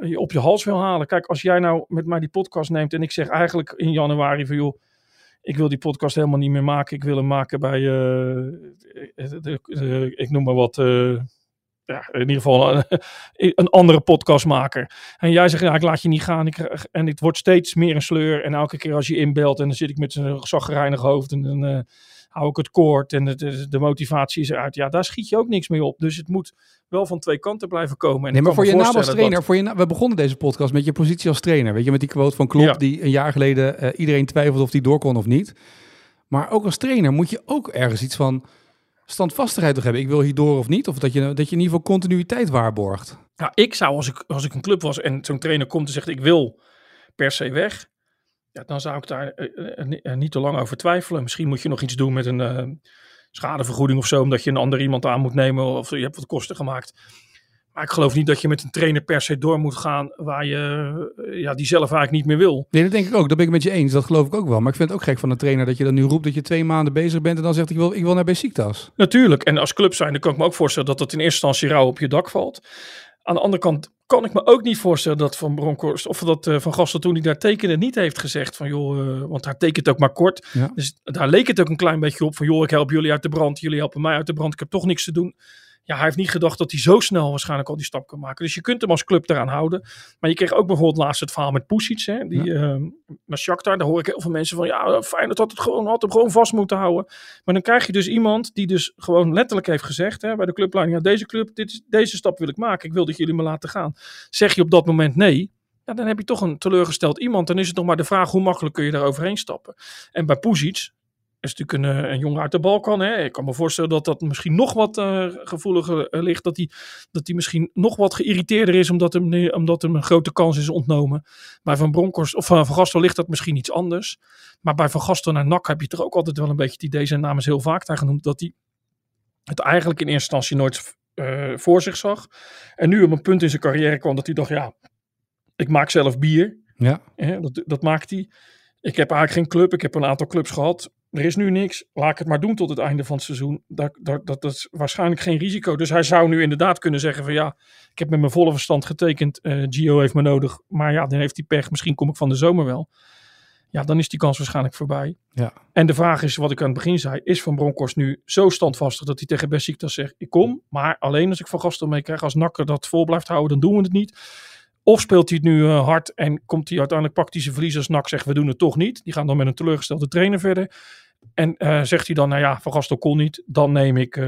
[SPEAKER 7] uh, op je hals wil halen. Kijk, als jij nou met mij die podcast neemt. En ik zeg eigenlijk in januari van joh. Ik wil die podcast helemaal niet meer maken. Ik wil hem maken bij, uh, ik noem maar wat ja, in ieder geval een, een, andere podcastmaker. En jij zegt, ja, ik laat je niet gaan. Ik, en het wordt steeds meer een sleur. En elke keer als je inbelt en dan zit ik met zo'n zaggerijnig hoofd en dan uh, hou ik het kort en de, de, de, motivatie is eruit. Ja, daar schiet je ook niks mee op. Dus het moet wel van twee kanten blijven komen. En
[SPEAKER 4] nee, maar voor je naam als trainer, dat... voor je we begonnen deze podcast met je positie als trainer. Weet je, met die quote van Klopp ja. die een jaar geleden uh, iedereen twijfelde of die door kon of niet. Maar ook als trainer moet je ook ergens iets van standvastigheid toch hebben. Ik wil hier door of niet. Of dat je, dat je in ieder geval continuïteit waarborgt.
[SPEAKER 7] Ja, ik zou als ik, als ik een club was en zo'n trainer komt en zegt ik wil per se weg. Ja, dan zou ik daar uh, uh, niet te lang over twijfelen. Misschien moet je nog iets doen met een schadevergoeding of zo. Omdat je een ander iemand aan moet nemen. Of je hebt wat kosten gemaakt. Maar ik geloof niet dat je met een trainer per se door moet gaan waar je ja, die zelf eigenlijk niet meer wil.
[SPEAKER 4] Nee, dat denk ik ook. Dat ben ik met je eens. Dat geloof ik ook wel. Maar ik vind het ook gek van een trainer dat je dan nu roept dat je twee maanden bezig bent en dan zegt ik wil, ik wil naar Besiktas.
[SPEAKER 7] Natuurlijk. En als club zijn, dan kan ik me ook voorstellen dat dat in eerste instantie rauw op je dak valt. Aan de andere kant kan ik me ook niet voorstellen dat Van Bronckhorst of dat uh, Van Gastel toen hij daar tekende niet heeft gezegd van joh, uh, want hij tekent ook maar kort. Ja. Dus daar leek het ook een klein beetje op van joh, ik help jullie uit de brand, jullie helpen mij uit de brand, ik heb toch niks te doen ja, hij heeft niet gedacht dat hij zo snel waarschijnlijk al die stap kan maken. Dus je kunt hem als club eraan houden. Maar je kreeg ook bijvoorbeeld laatst het verhaal met Pusic. Hè, die, ja. uh, naar Shakhtar, daar hoor ik heel veel mensen van. Ja, fijn dat het gewoon, had hem gewoon vast moeten houden. Maar dan krijg je dus iemand die dus gewoon letterlijk heeft gezegd hè, bij de clubleiding. Ja, deze club, dit deze stap wil ik maken. Ik wil dat jullie me laten gaan. Zeg je op dat moment nee. Ja, dan heb je toch een teleurgesteld iemand. Dan is het nog maar de vraag hoe makkelijk kun je daar overheen stappen. En bij Puzic is natuurlijk een, eh, een jongen uit de Balkan. Hè. Ik kan me voorstellen dat dat misschien nog wat eh, gevoeliger eh, ligt. Dat hij dat hij misschien nog wat geïrriteerder is omdat hem, omdat hem een grote kans is ontnomen. Bij Van Bronckhorst of Van Van Gastel ligt dat misschien iets anders. Maar bij Van Gastel naar NAC heb je toch ook altijd wel een beetje het idee, zijn naam is heel vaak daar genoemd, dat hij het eigenlijk in eerste instantie nooit voor zich zag. En nu op een punt in zijn carrière kwam dat hij dacht, ja, ik maak zelf bier.
[SPEAKER 4] Ja.
[SPEAKER 7] Dat, dat maakt hij. Ik heb eigenlijk geen club. Ik heb een aantal clubs gehad. Er is nu niks. Laat ik het maar doen tot het einde van het seizoen. Dat, dat, dat, dat is waarschijnlijk geen risico. Dus hij zou nu inderdaad kunnen zeggen van ja, ik heb met mijn volle verstand getekend. eh Gio heeft me nodig. Maar ja, dan heeft hij pech. Misschien kom ik van de zomer wel. Ja, dan is die kans waarschijnlijk voorbij.
[SPEAKER 4] Ja.
[SPEAKER 7] En de vraag is, wat ik aan het begin zei, is Van Bronckhorst nu zo standvastig dat hij tegen Besiktas zegt, ik kom, maar alleen als ik Van Gastel meekrijg. Als Nakker dat vol blijft houden, dan doen we het niet. Of speelt hij het nu eh, hard en komt hij uiteindelijk pakt hij zijn verlies als NAC zegt, we doen het toch niet. Die gaan dan met een teleurgestelde trainer verder. En eh, zegt hij dan, nou ja, Van Gastel kon niet, dan neem ik eh,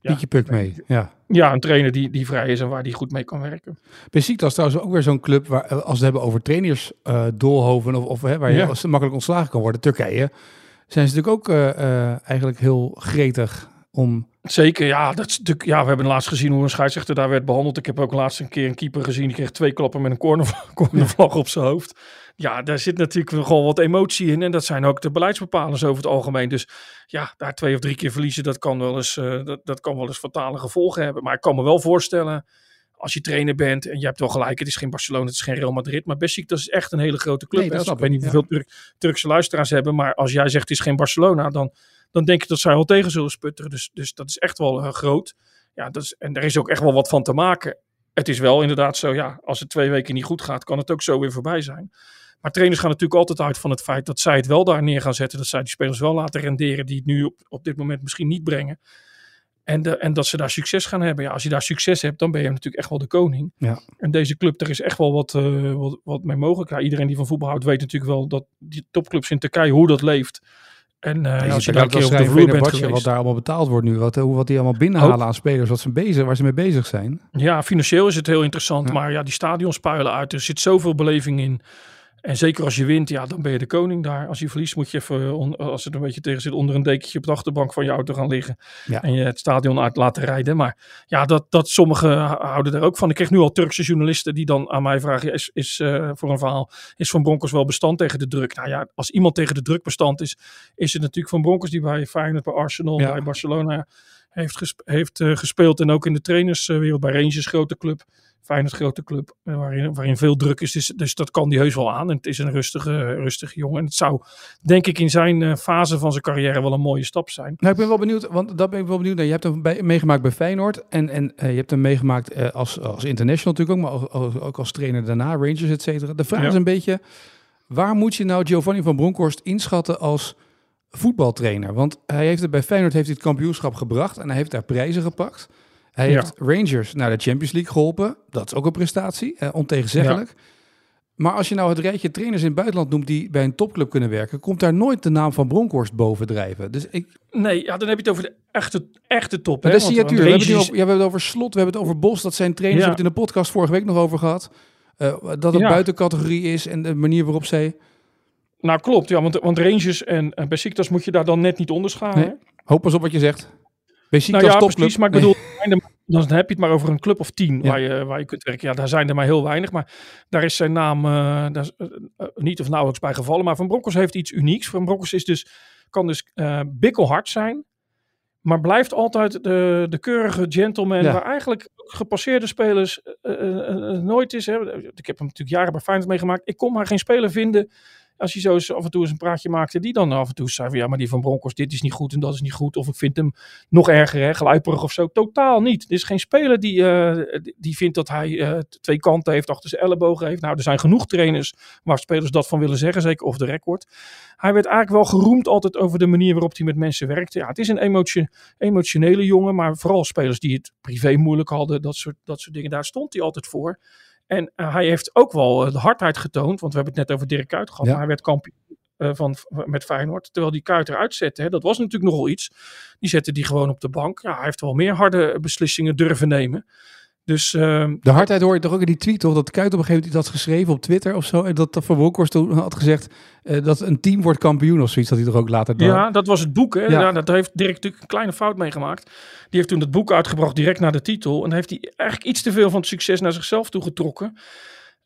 [SPEAKER 7] Ja.
[SPEAKER 4] Pietje Puk mee. Ja.
[SPEAKER 7] ja, een trainer die, die vrij is en waar die goed mee kan werken.
[SPEAKER 4] Besiktas trouwens ook weer zo'n club waar, eh, als we het hebben over trainers, eh doolhoven of, of hè, waar je
[SPEAKER 7] Ja.
[SPEAKER 4] als makkelijk ontslagen kan worden, Turkije, zijn ze natuurlijk ook eigenlijk heel gretig om...
[SPEAKER 7] Zeker, ja, dat is natuurlijk, ja, we hebben laatst gezien hoe een scheidsrechter daar werd behandeld. Ik heb ook laatst een keer een keeper gezien, die kreeg twee klappen met een corner, cornervlag op zijn hoofd. Ja, daar zit natuurlijk nogal wat emotie in. En dat zijn ook de beleidsbepalers over het algemeen. Dus ja, daar twee of drie keer verliezen, dat kan wel eens, eh, dat, dat kan wel eens fatale gevolgen hebben. Maar ik kan me wel voorstellen, als je trainer bent en je hebt wel gelijk, het is geen Barcelona, het is geen Real Madrid. Maar Besiktas is echt een hele grote club.
[SPEAKER 4] Nee, dat
[SPEAKER 7] hè.
[SPEAKER 4] snap
[SPEAKER 7] ik weet niet
[SPEAKER 4] ja.
[SPEAKER 7] hoeveel Turk- Turkse luisteraars hebben, maar als jij zegt het is geen Barcelona, dan, dan denk ik dat zij wel tegen zullen sputteren. Dus, dus dat is echt wel eh, groot. Ja, dat is, en daar is ook echt wel wat van te maken. Het is wel inderdaad zo, ja, als het twee weken niet goed gaat, kan het ook zo weer voorbij zijn. Maar trainers gaan natuurlijk altijd uit van het feit dat zij het wel daar neer gaan zetten. Dat zij die spelers wel laten renderen die het nu op, op dit moment misschien niet brengen. En, de, en dat ze daar succes gaan hebben. Ja, als je daar succes hebt, dan ben je natuurlijk echt wel de koning.
[SPEAKER 4] Ja.
[SPEAKER 7] En deze club, er is echt wel wat, eh, wat, wat mee mogelijk. Ja, iedereen die van voetbal houdt, weet natuurlijk wel dat die topclubs in Turkije, hoe dat leeft. En eh,
[SPEAKER 4] Ja,
[SPEAKER 7] als je
[SPEAKER 4] daar
[SPEAKER 7] daar een keer op de vloer bent
[SPEAKER 4] wat
[SPEAKER 7] geweest.
[SPEAKER 4] daar allemaal betaald wordt nu, wat, hoe, wat die allemaal binnenhalen aan spelers, wat ze bezig, waar ze mee bezig zijn.
[SPEAKER 7] Ja, financieel is het heel interessant.
[SPEAKER 4] Ja.
[SPEAKER 7] Maar ja, die stadions puilen uit. Er zit zoveel beleving in. En zeker als je wint, ja, dan ben je de koning daar. Als je verliest, moet je even, als het een beetje tegen zit, onder een dekentje op de achterbank van je auto gaan liggen.
[SPEAKER 4] Ja.
[SPEAKER 7] En je het stadion uit laten rijden. Maar ja, dat, dat sommigen houden er ook van. Ik kreeg nu al Turkse journalisten die dan aan mij vragen, is, is eh, voor een verhaal, is Van Bronckhorst wel bestand tegen de druk? Nou ja, als iemand tegen de druk bestand is, is het natuurlijk Van Bronckhorst die bij Feyenoord, bij Arsenal,
[SPEAKER 4] Ja.
[SPEAKER 7] bij Barcelona heeft, heeft eh, gespeeld. En ook in de trainerswereld bij Rangers, grote club. Feyenoord, grote club, eh, waarin, waarin veel druk is. Dus, dus dat kan die heus wel aan. En het is een rustige, rustige jongen. En het zou, denk ik, in zijn eh, fase van zijn carrière wel een mooie stap zijn.
[SPEAKER 4] Nou, ik ben wel benieuwd, want dat ben ik wel benieuwd naar. Je hebt hem bij, meegemaakt bij Feyenoord en, en eh, je hebt hem meegemaakt als, als international natuurlijk ook, maar ook, ook als trainer daarna, Rangers, et cetera. De vraag
[SPEAKER 7] Ja.
[SPEAKER 4] is een beetje, waar moet je nou Giovanni van Bronckhorst inschatten als voetbaltrainer? Want hij heeft het bij Feyenoord heeft hij het kampioenschap gebracht en hij heeft daar prijzen gepakt. Hij
[SPEAKER 7] Ja.
[SPEAKER 4] heeft Rangers naar de Champions League geholpen. Dat is ook een prestatie, eh, ontegenzeggelijk. Maar als je nou het rijtje trainers in het buitenland noemt die bij een topclub kunnen werken, komt daar nooit de naam van Bronkhorst bovendrijven. Dus ik,
[SPEAKER 7] Nee, ja, dan heb je het over de echte, echte top. hè?
[SPEAKER 4] dat is
[SPEAKER 7] Want-
[SPEAKER 4] signatuur. We hebben, het over, ja, we hebben het over Slot, we hebben het over Bos. Dat zijn trainers,
[SPEAKER 7] Ja.
[SPEAKER 4] we hebben het in de podcast vorige week nog over gehad. Eh, dat het
[SPEAKER 7] Ja.
[SPEAKER 4] buitencategorie is en de manier waarop zij...
[SPEAKER 7] Nou, klopt. Ja, want, want Rangers en, en Besiktas moet je daar dan net niet onderscharen.
[SPEAKER 4] Nee. Hoop eens op wat je zegt. Besiktas
[SPEAKER 7] Nou ja,
[SPEAKER 4] topclub.
[SPEAKER 7] precies. Maar ik bedoel, dan heb je het maar over een club of tien
[SPEAKER 4] Ja.
[SPEAKER 7] waar, je, waar je kunt werken. Ja, daar zijn er maar heel weinig. Maar daar is zijn naam eh, daar is, eh, eh, niet of nauwelijks bij gevallen. Maar Van Bronckhorst heeft iets unieks. Van Bronckhorst is dus, kan dus eh bikkelhard zijn. Maar blijft altijd de, de keurige gentleman.
[SPEAKER 4] Ja.
[SPEAKER 7] Waar eigenlijk gepasseerde spelers nooit is. Hè. Ik heb hem natuurlijk jaren bij Feyenoord meegemaakt. Ik kon maar geen speler vinden als hij zo af en toe eens een praatje maakte, die dan af en toe zei van ja, maar die van Bronckhorst, dit is niet goed en dat is niet goed. Of ik vind hem nog erger, hè, gluiperig of zo. Totaal niet. Er is geen speler die, eh, die- vindt dat hij eh, twee kanten heeft, achter zijn ellebogen heeft. Nou, er zijn genoeg trainers waar spelers dat van willen zeggen, zeker of de record. Hij werd eigenlijk wel geroemd altijd over de manier waarop hij met mensen werkte. Ja, het is een emotio- emotionele jongen, maar vooral spelers die het privé moeilijk hadden, dat soort, dat soort dingen, daar stond hij altijd voor. En eh, hij heeft ook wel de hardheid getoond, want we hebben het net over Dirk Kuyt gehad,
[SPEAKER 4] Ja.
[SPEAKER 7] hij werd kampioen eh, van, met Feyenoord, terwijl die Kuyt eruit zette. Hè, dat was natuurlijk nogal iets. Die zette die gewoon op de bank. Ja, hij heeft wel meer harde beslissingen durven nemen. Dus ehm,
[SPEAKER 4] De hardheid hoor je toch ook in die tweet, toch? Dat Kuit op een gegeven moment iets had geschreven op Twitter of zo. En dat dat Van Bronckhorst toen had gezegd eh, dat een team wordt kampioen of zoiets. Dat hij toch ook later dan-
[SPEAKER 7] ja, dat was het boek. Hè?
[SPEAKER 4] Ja.
[SPEAKER 7] Ja. dat heeft Dirk natuurlijk een kleine fout meegemaakt. Die heeft toen het boek uitgebracht direct na de titel. En heeft hij eigenlijk iets te veel van het succes naar zichzelf toegetrokken.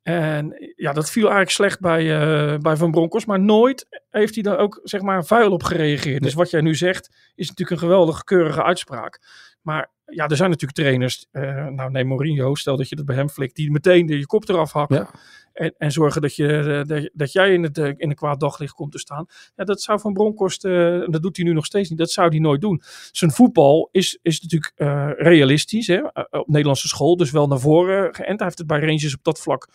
[SPEAKER 7] En ja, dat viel eigenlijk slecht bij, eh, bij Van Bronckhorst. Maar nooit heeft hij daar ook zeg maar vuil op gereageerd. Dus wat jij nu zegt is natuurlijk een geweldige keurige uitspraak. Maar ja, er zijn natuurlijk trainers. eh, nou, neem Mourinho. Stel dat je dat bij hem flikt. Die meteen de, je kop eraf hakken.
[SPEAKER 4] Ja.
[SPEAKER 7] En, en zorgen dat, je, eh, dat, dat jij in, het, eh, in een kwaad daglicht komt te staan. Ja, dat zou Van Bronckhorst, en dat doet hij nu nog steeds niet, dat zou hij nooit doen. Zijn voetbal is, is natuurlijk realistisch, hè? op Nederlandse school, dus wel naar voren geënt. Hij heeft het bij Rangers op dat vlak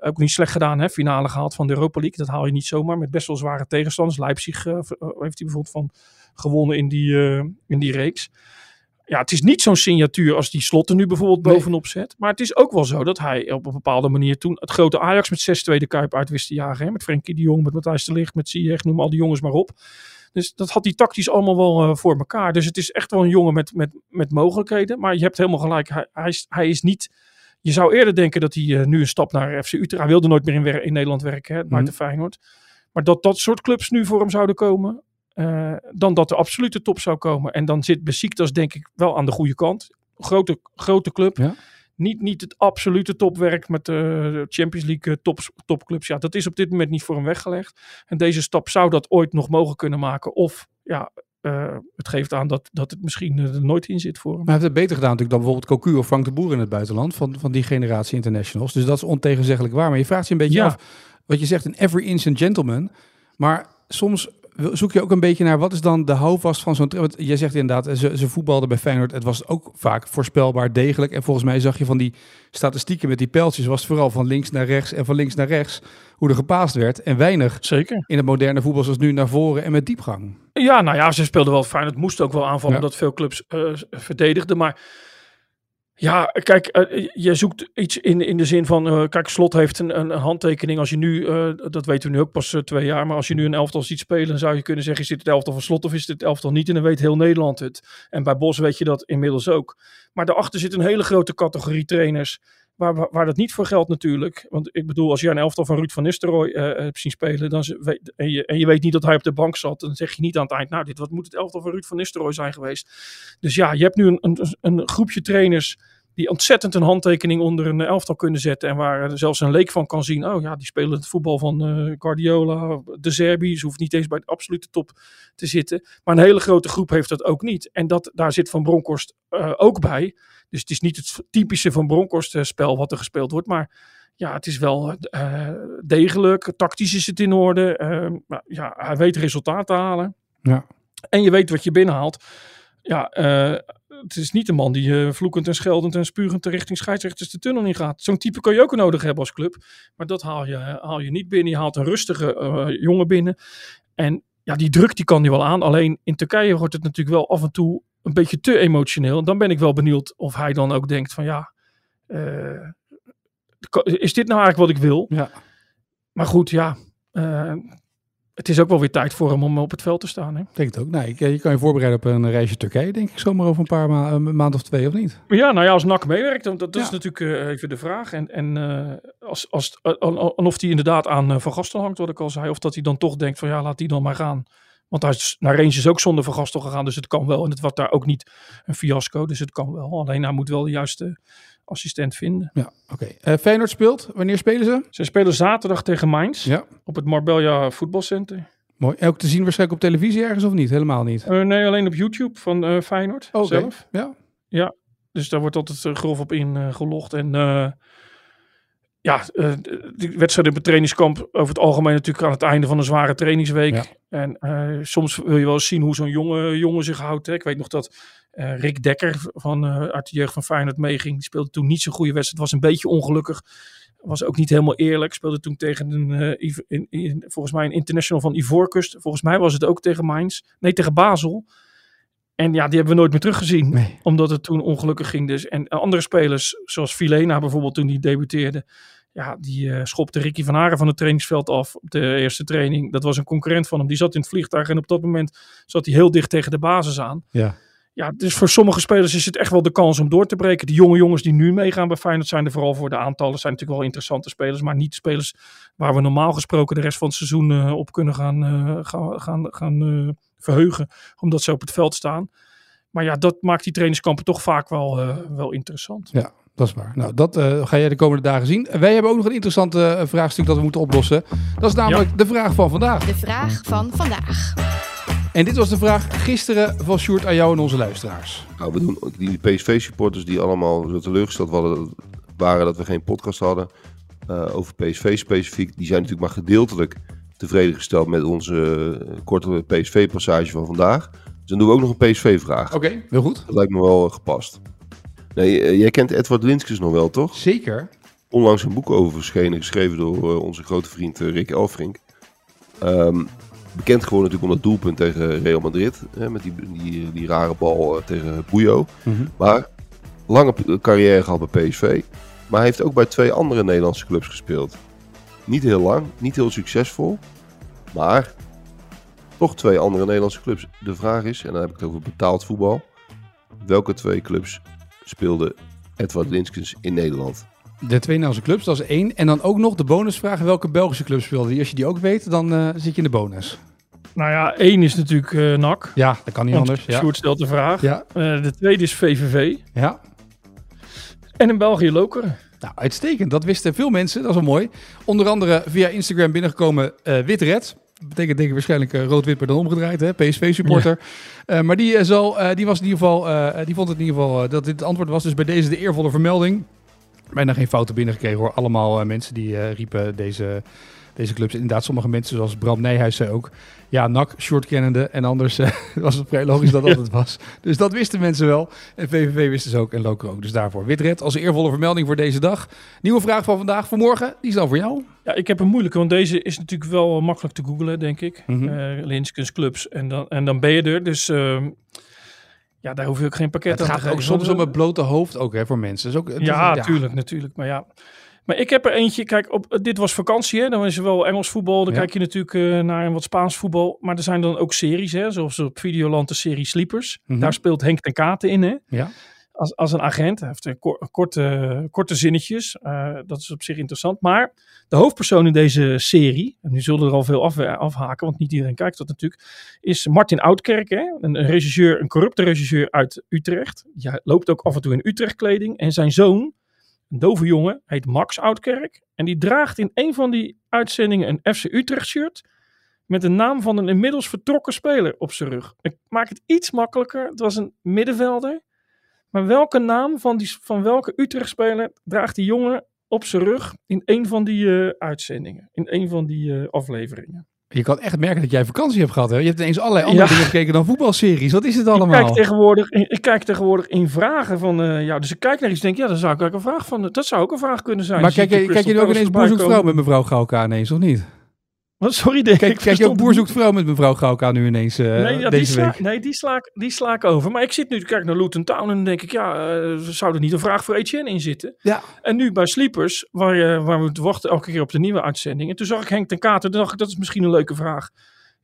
[SPEAKER 7] ook niet slecht gedaan. Hè? Finale gehaald van de Europa League, dat haal je niet zomaar met best wel zware tegenstanders. Leipzig heeft hij bijvoorbeeld van gewonnen in die, eh, in die reeks. Ja, het is niet zo'n signatuur als die Slot er nu bijvoorbeeld bovenop zet. Maar het is ook wel zo dat hij op een bepaalde manier toen het grote Ajax met 6-2 de Kuip uit wist te jagen. Hè? Met Frenkie de Jong, met Matthijs de Ligt, met Ziyech, noem al die jongens maar op. Dus dat had hij tactisch allemaal wel eh, voor elkaar. Dus het is echt wel een jongen met, met, met mogelijkheden. Maar je hebt helemaal gelijk. Hij, hij, is, hij is niet... Je zou eerder denken dat hij eh, nu een stap naar FC Utrecht... Hij wilde nooit meer in, in Nederland werken, hè, buiten Feyenoord. Maar dat dat soort clubs nu voor hem zouden komen... eh, dan dat de absolute top zou komen. En dan zit Besiktas denk ik wel aan de goede kant. Grote, grote club.
[SPEAKER 4] Ja.
[SPEAKER 7] Niet, niet het absolute topwerk met de Champions League eh, top, topclubs. Ja, dat is op dit moment niet voor hem weggelegd. En deze stap zou dat ooit nog mogen kunnen maken. Of ja, eh, het geeft aan dat, dat het misschien eh, er nooit in zit voor hem.
[SPEAKER 4] Maar hij heeft het beter gedaan natuurlijk dan bijvoorbeeld Cocu of Frank de Boer in het buitenland. Van, van die generatie internationals. Dus dat is ontegenzeggelijk waar. Maar je vraagt je een beetje
[SPEAKER 7] Ja.
[SPEAKER 4] af. Wat je zegt, een every inch a gentleman. Maar soms zoek je ook een beetje naar wat is dan de houvast van zo'n... Want jij zegt inderdaad, ze, ze voetbalden bij Feyenoord. Het was ook vaak voorspelbaar degelijk. En volgens mij zag je van die statistieken met die pijltjes... was het vooral van links naar rechts en van links naar rechts... hoe er gepaast werd. En weinig
[SPEAKER 7] Zeker.
[SPEAKER 4] in het moderne voetbal zoals nu naar voren en met diepgang.
[SPEAKER 7] Ja, nou ja, ze speelden wel fijn. Het moest ook wel aanvallen,
[SPEAKER 4] Ja.
[SPEAKER 7] omdat veel clubs eh, verdedigden. Maar ja, kijk, eh, je zoekt iets in, in de zin van... eh, kijk, Slot heeft een, een, handtekening. Als je nu, eh, dat weten we nu ook pas twee jaar... maar als je nu een elftal ziet spelen... dan zou je kunnen zeggen... is dit het elftal van Slot of is dit het elftal niet? En dan weet heel Nederland het. En bij Bos weet je dat inmiddels ook. Maar daarachter zit een hele grote categorie trainers... Waar, waar, dat niet voor geldt natuurlijk. Want ik bedoel, als jij een elftal van Ruud van Nistelrooy eh, hebt zien spelen... Dan en, je, en je weet niet dat hij op de bank zat... dan zeg je niet aan het eind... nou, dit wat moet het elftal van Ruud van Nistelrooy zijn geweest. Dus ja, je hebt nu een, een, een groepje trainers... die ontzettend een handtekening onder een elftal kunnen zetten... en waar zelfs een leek van kan zien... oh ja, die spelen het voetbal van eh, Guardiola, De Zerbi... ze hoeft niet eens bij de absolute top te zitten. Maar een hele grote groep heeft dat ook niet. En dat, daar zit Van Bronckhorst eh, ook bij... Dus het is niet het typische van Bronkhorst eh, spel wat er gespeeld wordt. Maar ja, het is wel degelijk. Tactisch is het in orde. Maar ja, hij weet resultaat te halen.
[SPEAKER 4] Ja.
[SPEAKER 7] En je weet wat je binnenhaalt. Ja, eh, het is niet een man die eh, vloekend en scheldend en spurend richting scheidsrechters de tunnel in gaat. Zo'n type kan je ook nodig hebben als club. Maar dat haal je, haal je niet binnen. Je haalt een rustige eh, jongen binnen. En ja, die druk die kan hij wel aan. Alleen in Turkije wordt het natuurlijk wel af en toe een beetje te emotioneel. En dan ben ik wel benieuwd of hij dan ook denkt van ja, eh, is dit nou eigenlijk wat ik wil?
[SPEAKER 4] Ja.
[SPEAKER 7] Maar goed, ja, eh, het is ook wel weer tijd voor hem om op het veld te staan. Hè?
[SPEAKER 4] Ik denk het ook. Nee, je kan je voorbereiden op een reisje Turkije, denk ik, zomaar over een paar ma een maand of twee, of niet?
[SPEAKER 7] Ja, nou ja, als NAC meewerkt, dan- dat,
[SPEAKER 4] Ja.
[SPEAKER 7] is natuurlijk eh, even de vraag. En, en eh, als, als, eh, en of hij inderdaad aan eh, Van Gastel hangt, wat ik al zei. Of dat hij dan toch denkt van ja, laat die dan maar gaan. Want hij is naar Rangers ook zonder Van Gastel gegaan, dus het kan wel. En het was daar ook niet een fiasco, dus het kan wel. Alleen hij moet wel de juiste assistent vinden.
[SPEAKER 4] Ja, oké. Eh, Feyenoord speelt. Wanneer spelen ze?
[SPEAKER 7] Ze spelen zaterdag tegen Mainz
[SPEAKER 4] Ja,
[SPEAKER 7] op het Marbella voetbalcenter.
[SPEAKER 4] mooi. En ook te zien waarschijnlijk op televisie ergens of niet? Helemaal niet.
[SPEAKER 7] Eh, nee, alleen op YouTube van eh Feyenoord zelf.
[SPEAKER 4] Ja.
[SPEAKER 7] Dus daar wordt altijd grof op ingelogd. en ja, eh, die wedstrijd op het trainingskamp over het algemeen natuurlijk aan het einde van een zware trainingsweek.
[SPEAKER 4] Ja.
[SPEAKER 7] En eh, soms wil je wel eens zien hoe zo'n jonge jongen zich houdt. Hè. Ik weet nog dat eh, Rick Dekker van, uit de jeugd van Feyenoord meeging. Die speelde toen niet zo'n goede wedstrijd. Was een beetje ongelukkig. Was ook niet helemaal eerlijk. Speelde toen tegen een, in, in- volgens mij een international van Ivoorkust. Volgens mij was het ook tegen Mainz. Nee, tegen Basel. En ja, die hebben we nooit meer teruggezien
[SPEAKER 4] Nee.
[SPEAKER 7] omdat het toen ongelukkig ging dus. En andere spelers, zoals Filena bijvoorbeeld toen die debuteerde. Ja, die eh, schopte Ricky van Haren van het trainingsveld af op de eerste training. Dat was een concurrent van hem. Die zat in het vliegtuig en op dat moment zat hij heel dicht tegen de basis aan.
[SPEAKER 4] Ja.
[SPEAKER 7] ja, dus voor sommige spelers is het echt wel de kans om door te breken. De jonge jongens die nu meegaan bij Feyenoord zijn er vooral voor de aantallen. zijn natuurlijk wel interessante spelers, maar niet spelers waar we normaal gesproken de rest van het seizoen eh, op kunnen gaan, eh, gaan, gaan, gaan verheugen. Omdat ze op het veld staan. Maar ja, dat maakt die trainingskampen toch vaak wel, wel interessant.
[SPEAKER 4] Ja, dat is waar. Nou, dat eh, ga jij de komende dagen zien. En wij hebben ook nog een interessant eh, vraagstuk dat we moeten oplossen. Dat is namelijk de vraag van vandaag.
[SPEAKER 8] De vraag van vandaag.
[SPEAKER 4] En dit was de vraag gisteren van Sjoerd aan jou en onze luisteraars.
[SPEAKER 9] Nou, we doen ook die PSV-supporters die allemaal zo teleurgesteld waren, waren dat we geen podcast hadden eh, over PSV specifiek. Die zijn natuurlijk maar gedeeltelijk tevreden gesteld met onze korte PSV-passage van vandaag. Dus dan doen we ook nog een PSV-vraag.
[SPEAKER 4] Oké, heel goed.
[SPEAKER 9] Dat lijkt me wel gepast. Nee, eh, jij kent Edward Linskes nog wel, toch?
[SPEAKER 4] Zeker.
[SPEAKER 9] Onlangs een boek over verschenen, geschreven door eh, onze grote vriend eh, Rick Elfrink. Ehm, bekend geworden natuurlijk om dat doelpunt tegen Real Madrid. Hè, met die, die, die rare bal tegen Bujo.
[SPEAKER 4] Mhm.
[SPEAKER 9] Maar lange carrière gehad bij PSV. Maar hij heeft ook bij twee andere Nederlandse clubs gespeeld. Niet heel lang, niet heel succesvol. Maar toch twee andere Nederlandse clubs. De vraag is, en dan heb ik het over betaald voetbal. Welke twee clubs speelde Edward Linskens in Nederland?
[SPEAKER 4] De twee Nederlandse clubs, dat is één. En dan ook nog de bonusvraag, welke Belgische club speelde die? Als je die ook weet, dan eh, zit je in de bonus.
[SPEAKER 7] Nou ja, één is natuurlijk eh NAC.
[SPEAKER 4] Ja, dat kan niet anders. Ja.
[SPEAKER 7] Sjoerd stelt de vraag.
[SPEAKER 4] Ja.
[SPEAKER 7] Eh, de tweede is VVV.
[SPEAKER 4] ja.
[SPEAKER 7] En in België Lokeren.
[SPEAKER 4] Nou, uitstekend. Dat wisten veel mensen. Dat is wel mooi. Onder andere via Instagram binnengekomen eh Wit Red. Dat betekent denk ik waarschijnlijk eh, rood-wit, maar dan omgedraaid. hè? PSV-supporter. Eh, maar die, eh, zal, die, was in ieder geval, die vond het in ieder geval dat dit het antwoord was. Dus bij deze de eervolle vermelding. Bijna geen fouten binnengekregen hoor. Allemaal mensen die riepen deze, deze clubs. Inderdaad, sommige mensen zoals Bram Nijhuis zei ook. Ja, NAC, short kennende. En anders eh, was het vrij logisch dat dat het was. Dus dat wisten mensen wel. En VVV wisten ze ook en Loker ook. Dus daarvoor Witred als eervolle vermelding voor deze dag. Nieuwe vraag van vandaag voor morgen. Die is dan voor jou.
[SPEAKER 7] Ja, ik heb een moeilijke, want deze is natuurlijk wel makkelijk te googlen, denk ik. Linskens clubs. En dan, en dan ben je er. Dus ehm, ja, daar hoef je ook geen pakket
[SPEAKER 4] Het
[SPEAKER 7] aan
[SPEAKER 4] gaat
[SPEAKER 7] te geven.
[SPEAKER 4] ook soms om het blote hoofd ook hè, voor mensen. Dus ook, het is-
[SPEAKER 7] Ja, tuurlijk, natuurlijk. Maar ja. Maar ik heb er eentje, kijk, op, dit was vakantie, hè? dan is er wel Engels voetbal. Dan
[SPEAKER 4] Ja.
[SPEAKER 7] kijk je natuurlijk eh, naar een wat Spaans voetbal. Maar er zijn dan ook series, hè? zoals op Videoland de serie Sleepers.
[SPEAKER 4] Mhm.
[SPEAKER 7] Daar speelt Henk ten Katen in, hè?
[SPEAKER 4] Ja.
[SPEAKER 7] Als, als een agent. Hij heeft een kor- korte, korte zinnetjes. Eh, dat is op zich interessant. Maar de hoofdpersoon in deze serie, en nu zullen er al veel af, afhaken, want niet iedereen kijkt dat natuurlijk, is Martin Oudkerk. Hè? Een, een regisseur, een corrupte regisseur uit Utrecht. Ja, loopt ook af en toe in Utrecht kleding. En zijn zoon, een dove jongen, heet Max Oudkerk. En die draagt in een van die uitzendingen een FC Utrecht shirt. Met de naam van een inmiddels vertrokken speler op zijn rug. Ik maak het iets makkelijker. Het was een middenvelder. Maar welke naam van, die, van welke Utrecht-speler draagt die jongen op zijn rug in een van die eh, uitzendingen? In een van die eh, afleveringen?
[SPEAKER 4] Je kan echt merken dat jij vakantie hebt gehad. Hè? Je hebt ineens allerlei andere
[SPEAKER 7] Ja.
[SPEAKER 4] dingen gekeken dan voetbalseries. Wat is het
[SPEAKER 7] Ik
[SPEAKER 4] allemaal?
[SPEAKER 7] kijk, tegenwoordig, ik kijk tegenwoordig in vragen van... eh, ja, dus ik kijk naar iets en denk, ja, dat zou ik eigenlijk een vraag van... Dat zou ook een vraag kunnen zijn.
[SPEAKER 4] maar
[SPEAKER 7] ik
[SPEAKER 4] kijk, je- kijk je nu ook ineens
[SPEAKER 7] Palace
[SPEAKER 4] Boer zoekt
[SPEAKER 7] voorbij
[SPEAKER 4] vrouw met mevrouw Gauka ineens, of niet?
[SPEAKER 7] Sorry.
[SPEAKER 4] Kijk,
[SPEAKER 7] ik
[SPEAKER 4] kijk je ook Boer zoekt vrouw met mevrouw Gauka nu ineens eh,
[SPEAKER 7] Nee, ja, die,
[SPEAKER 4] deze
[SPEAKER 7] sla,
[SPEAKER 4] week?
[SPEAKER 7] nee die, sla, ik- die sla ik over. Maar ik zit nu te kijken naar Luton Town en dan denk ik, ja, eh, zou er niet een vraag voor Etienne in zitten?
[SPEAKER 4] Ja.
[SPEAKER 7] En nu bij Sleepers, waar, je, waar we wachten elke keer op de nieuwe uitzending. En toen zag ik Henk ten Kater, toen dacht ik, dat is misschien een leuke vraag.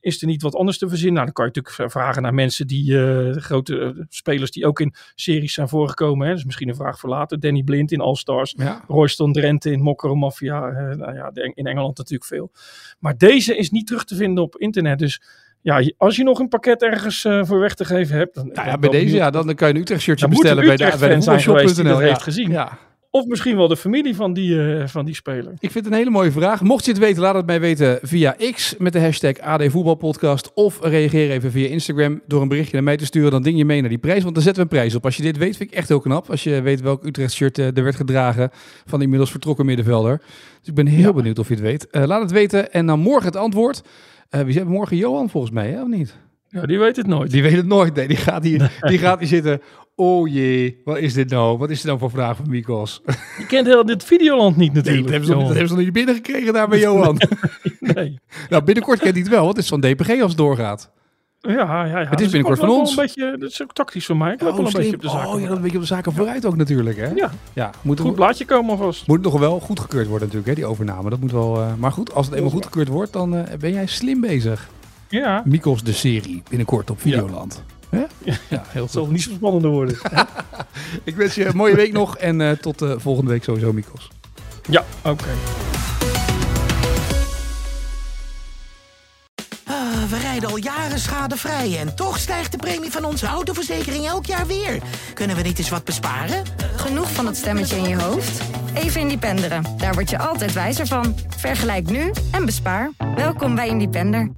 [SPEAKER 7] Is er niet wat anders te verzinnen? Nou, dan kan je natuurlijk vragen naar mensen die, eh, grote eh, spelers die ook in series zijn voorgekomen. Hè? Dus misschien een vraag voor later. Danny Blind in All Stars.
[SPEAKER 4] Ja.
[SPEAKER 7] Royston Drenthe in Mokkero Mafia. eh, nou ja, in Engeland natuurlijk veel. Maar deze is niet terug te vinden op internet. Dus ja, als je nog een pakket ergens voor weg te geven hebt. Dan,
[SPEAKER 4] Nou ja, bij deze,
[SPEAKER 7] benieuwd.
[SPEAKER 4] ja, dan, dan kan je een Utrecht shirtje
[SPEAKER 7] Dan
[SPEAKER 4] bestellen bij de, voetbalshop.nl. Ja.
[SPEAKER 7] heeft gezien.
[SPEAKER 4] Ja.
[SPEAKER 7] Of misschien wel de familie van die, eh, van die speler.
[SPEAKER 4] Ik vind het een hele mooie vraag. Mocht je het weten, laat het mij weten via X met de hashtag AD Voetbalpodcast. Of reageer even via Instagram door een berichtje naar mij te sturen. Dan ding je mee naar die prijs, want dan zetten we een prijs op. Als je dit weet, vind ik echt heel knap. Als je weet welk Utrecht shirt eh, er werd gedragen van de inmiddels vertrokken middenvelder. Dus ik ben heel benieuwd of je het weet. Eh, laat het weten en dan morgen het antwoord. Wie hebben morgen? Johan volgens mij, hè? of niet?
[SPEAKER 7] Ja, die weet het nooit.
[SPEAKER 4] Die weet het nooit. Nee, die gaat hier, die gaat hier zitten. Oh jee, wat is dit nou? Wat is dit nou voor vraag van Mikos?
[SPEAKER 7] Je kent heel dit Videoland niet
[SPEAKER 4] Nee,
[SPEAKER 7] natuurlijk.
[SPEAKER 4] dat hebben ze nog, dat hebben ze nog niet binnengekregen daar bij Johan.
[SPEAKER 7] Nee.
[SPEAKER 4] nou, binnenkort kent hij het wel, want het is van DPG als het doorgaat.
[SPEAKER 7] Ja, ja, ja.
[SPEAKER 4] Het is
[SPEAKER 7] Dus
[SPEAKER 4] binnenkort van ons.
[SPEAKER 7] Een beetje, dat is ook tactisch van mij. Ik loop
[SPEAKER 4] Oh,
[SPEAKER 7] wel een
[SPEAKER 4] slim.
[SPEAKER 7] beetje op de zaken.
[SPEAKER 4] Oh, je een beetje op de zaken vooruit ook natuurlijk, hè?
[SPEAKER 7] Ja,
[SPEAKER 4] Ja, moet,
[SPEAKER 7] goed blaadje komen alvast.
[SPEAKER 4] moet nog wel goedgekeurd worden natuurlijk, hè, die overname. Dat moet wel... eh, maar goed, als het eenmaal goedgekeurd wordt, dan eh, ben jij slim bezig.
[SPEAKER 7] Ja.
[SPEAKER 4] Mikos de serie, binnenkort op Videoland. Ja, ja heel
[SPEAKER 7] Het zal niet zo spannender worden.
[SPEAKER 4] Ik wens je een mooie week nog en eh, tot eh, volgende week sowieso, Mikos.
[SPEAKER 7] ja, oké.
[SPEAKER 1] Ah, we rijden al jaren schadevrij en toch stijgt de premie van onze autoverzekering elk jaar weer. Kunnen we niet eens wat besparen?
[SPEAKER 2] Genoeg van het stemmetje in je hoofd? Even Independeren. Daar word je altijd wijzer van. Vergelijk nu en bespaar. Welkom bij Independer.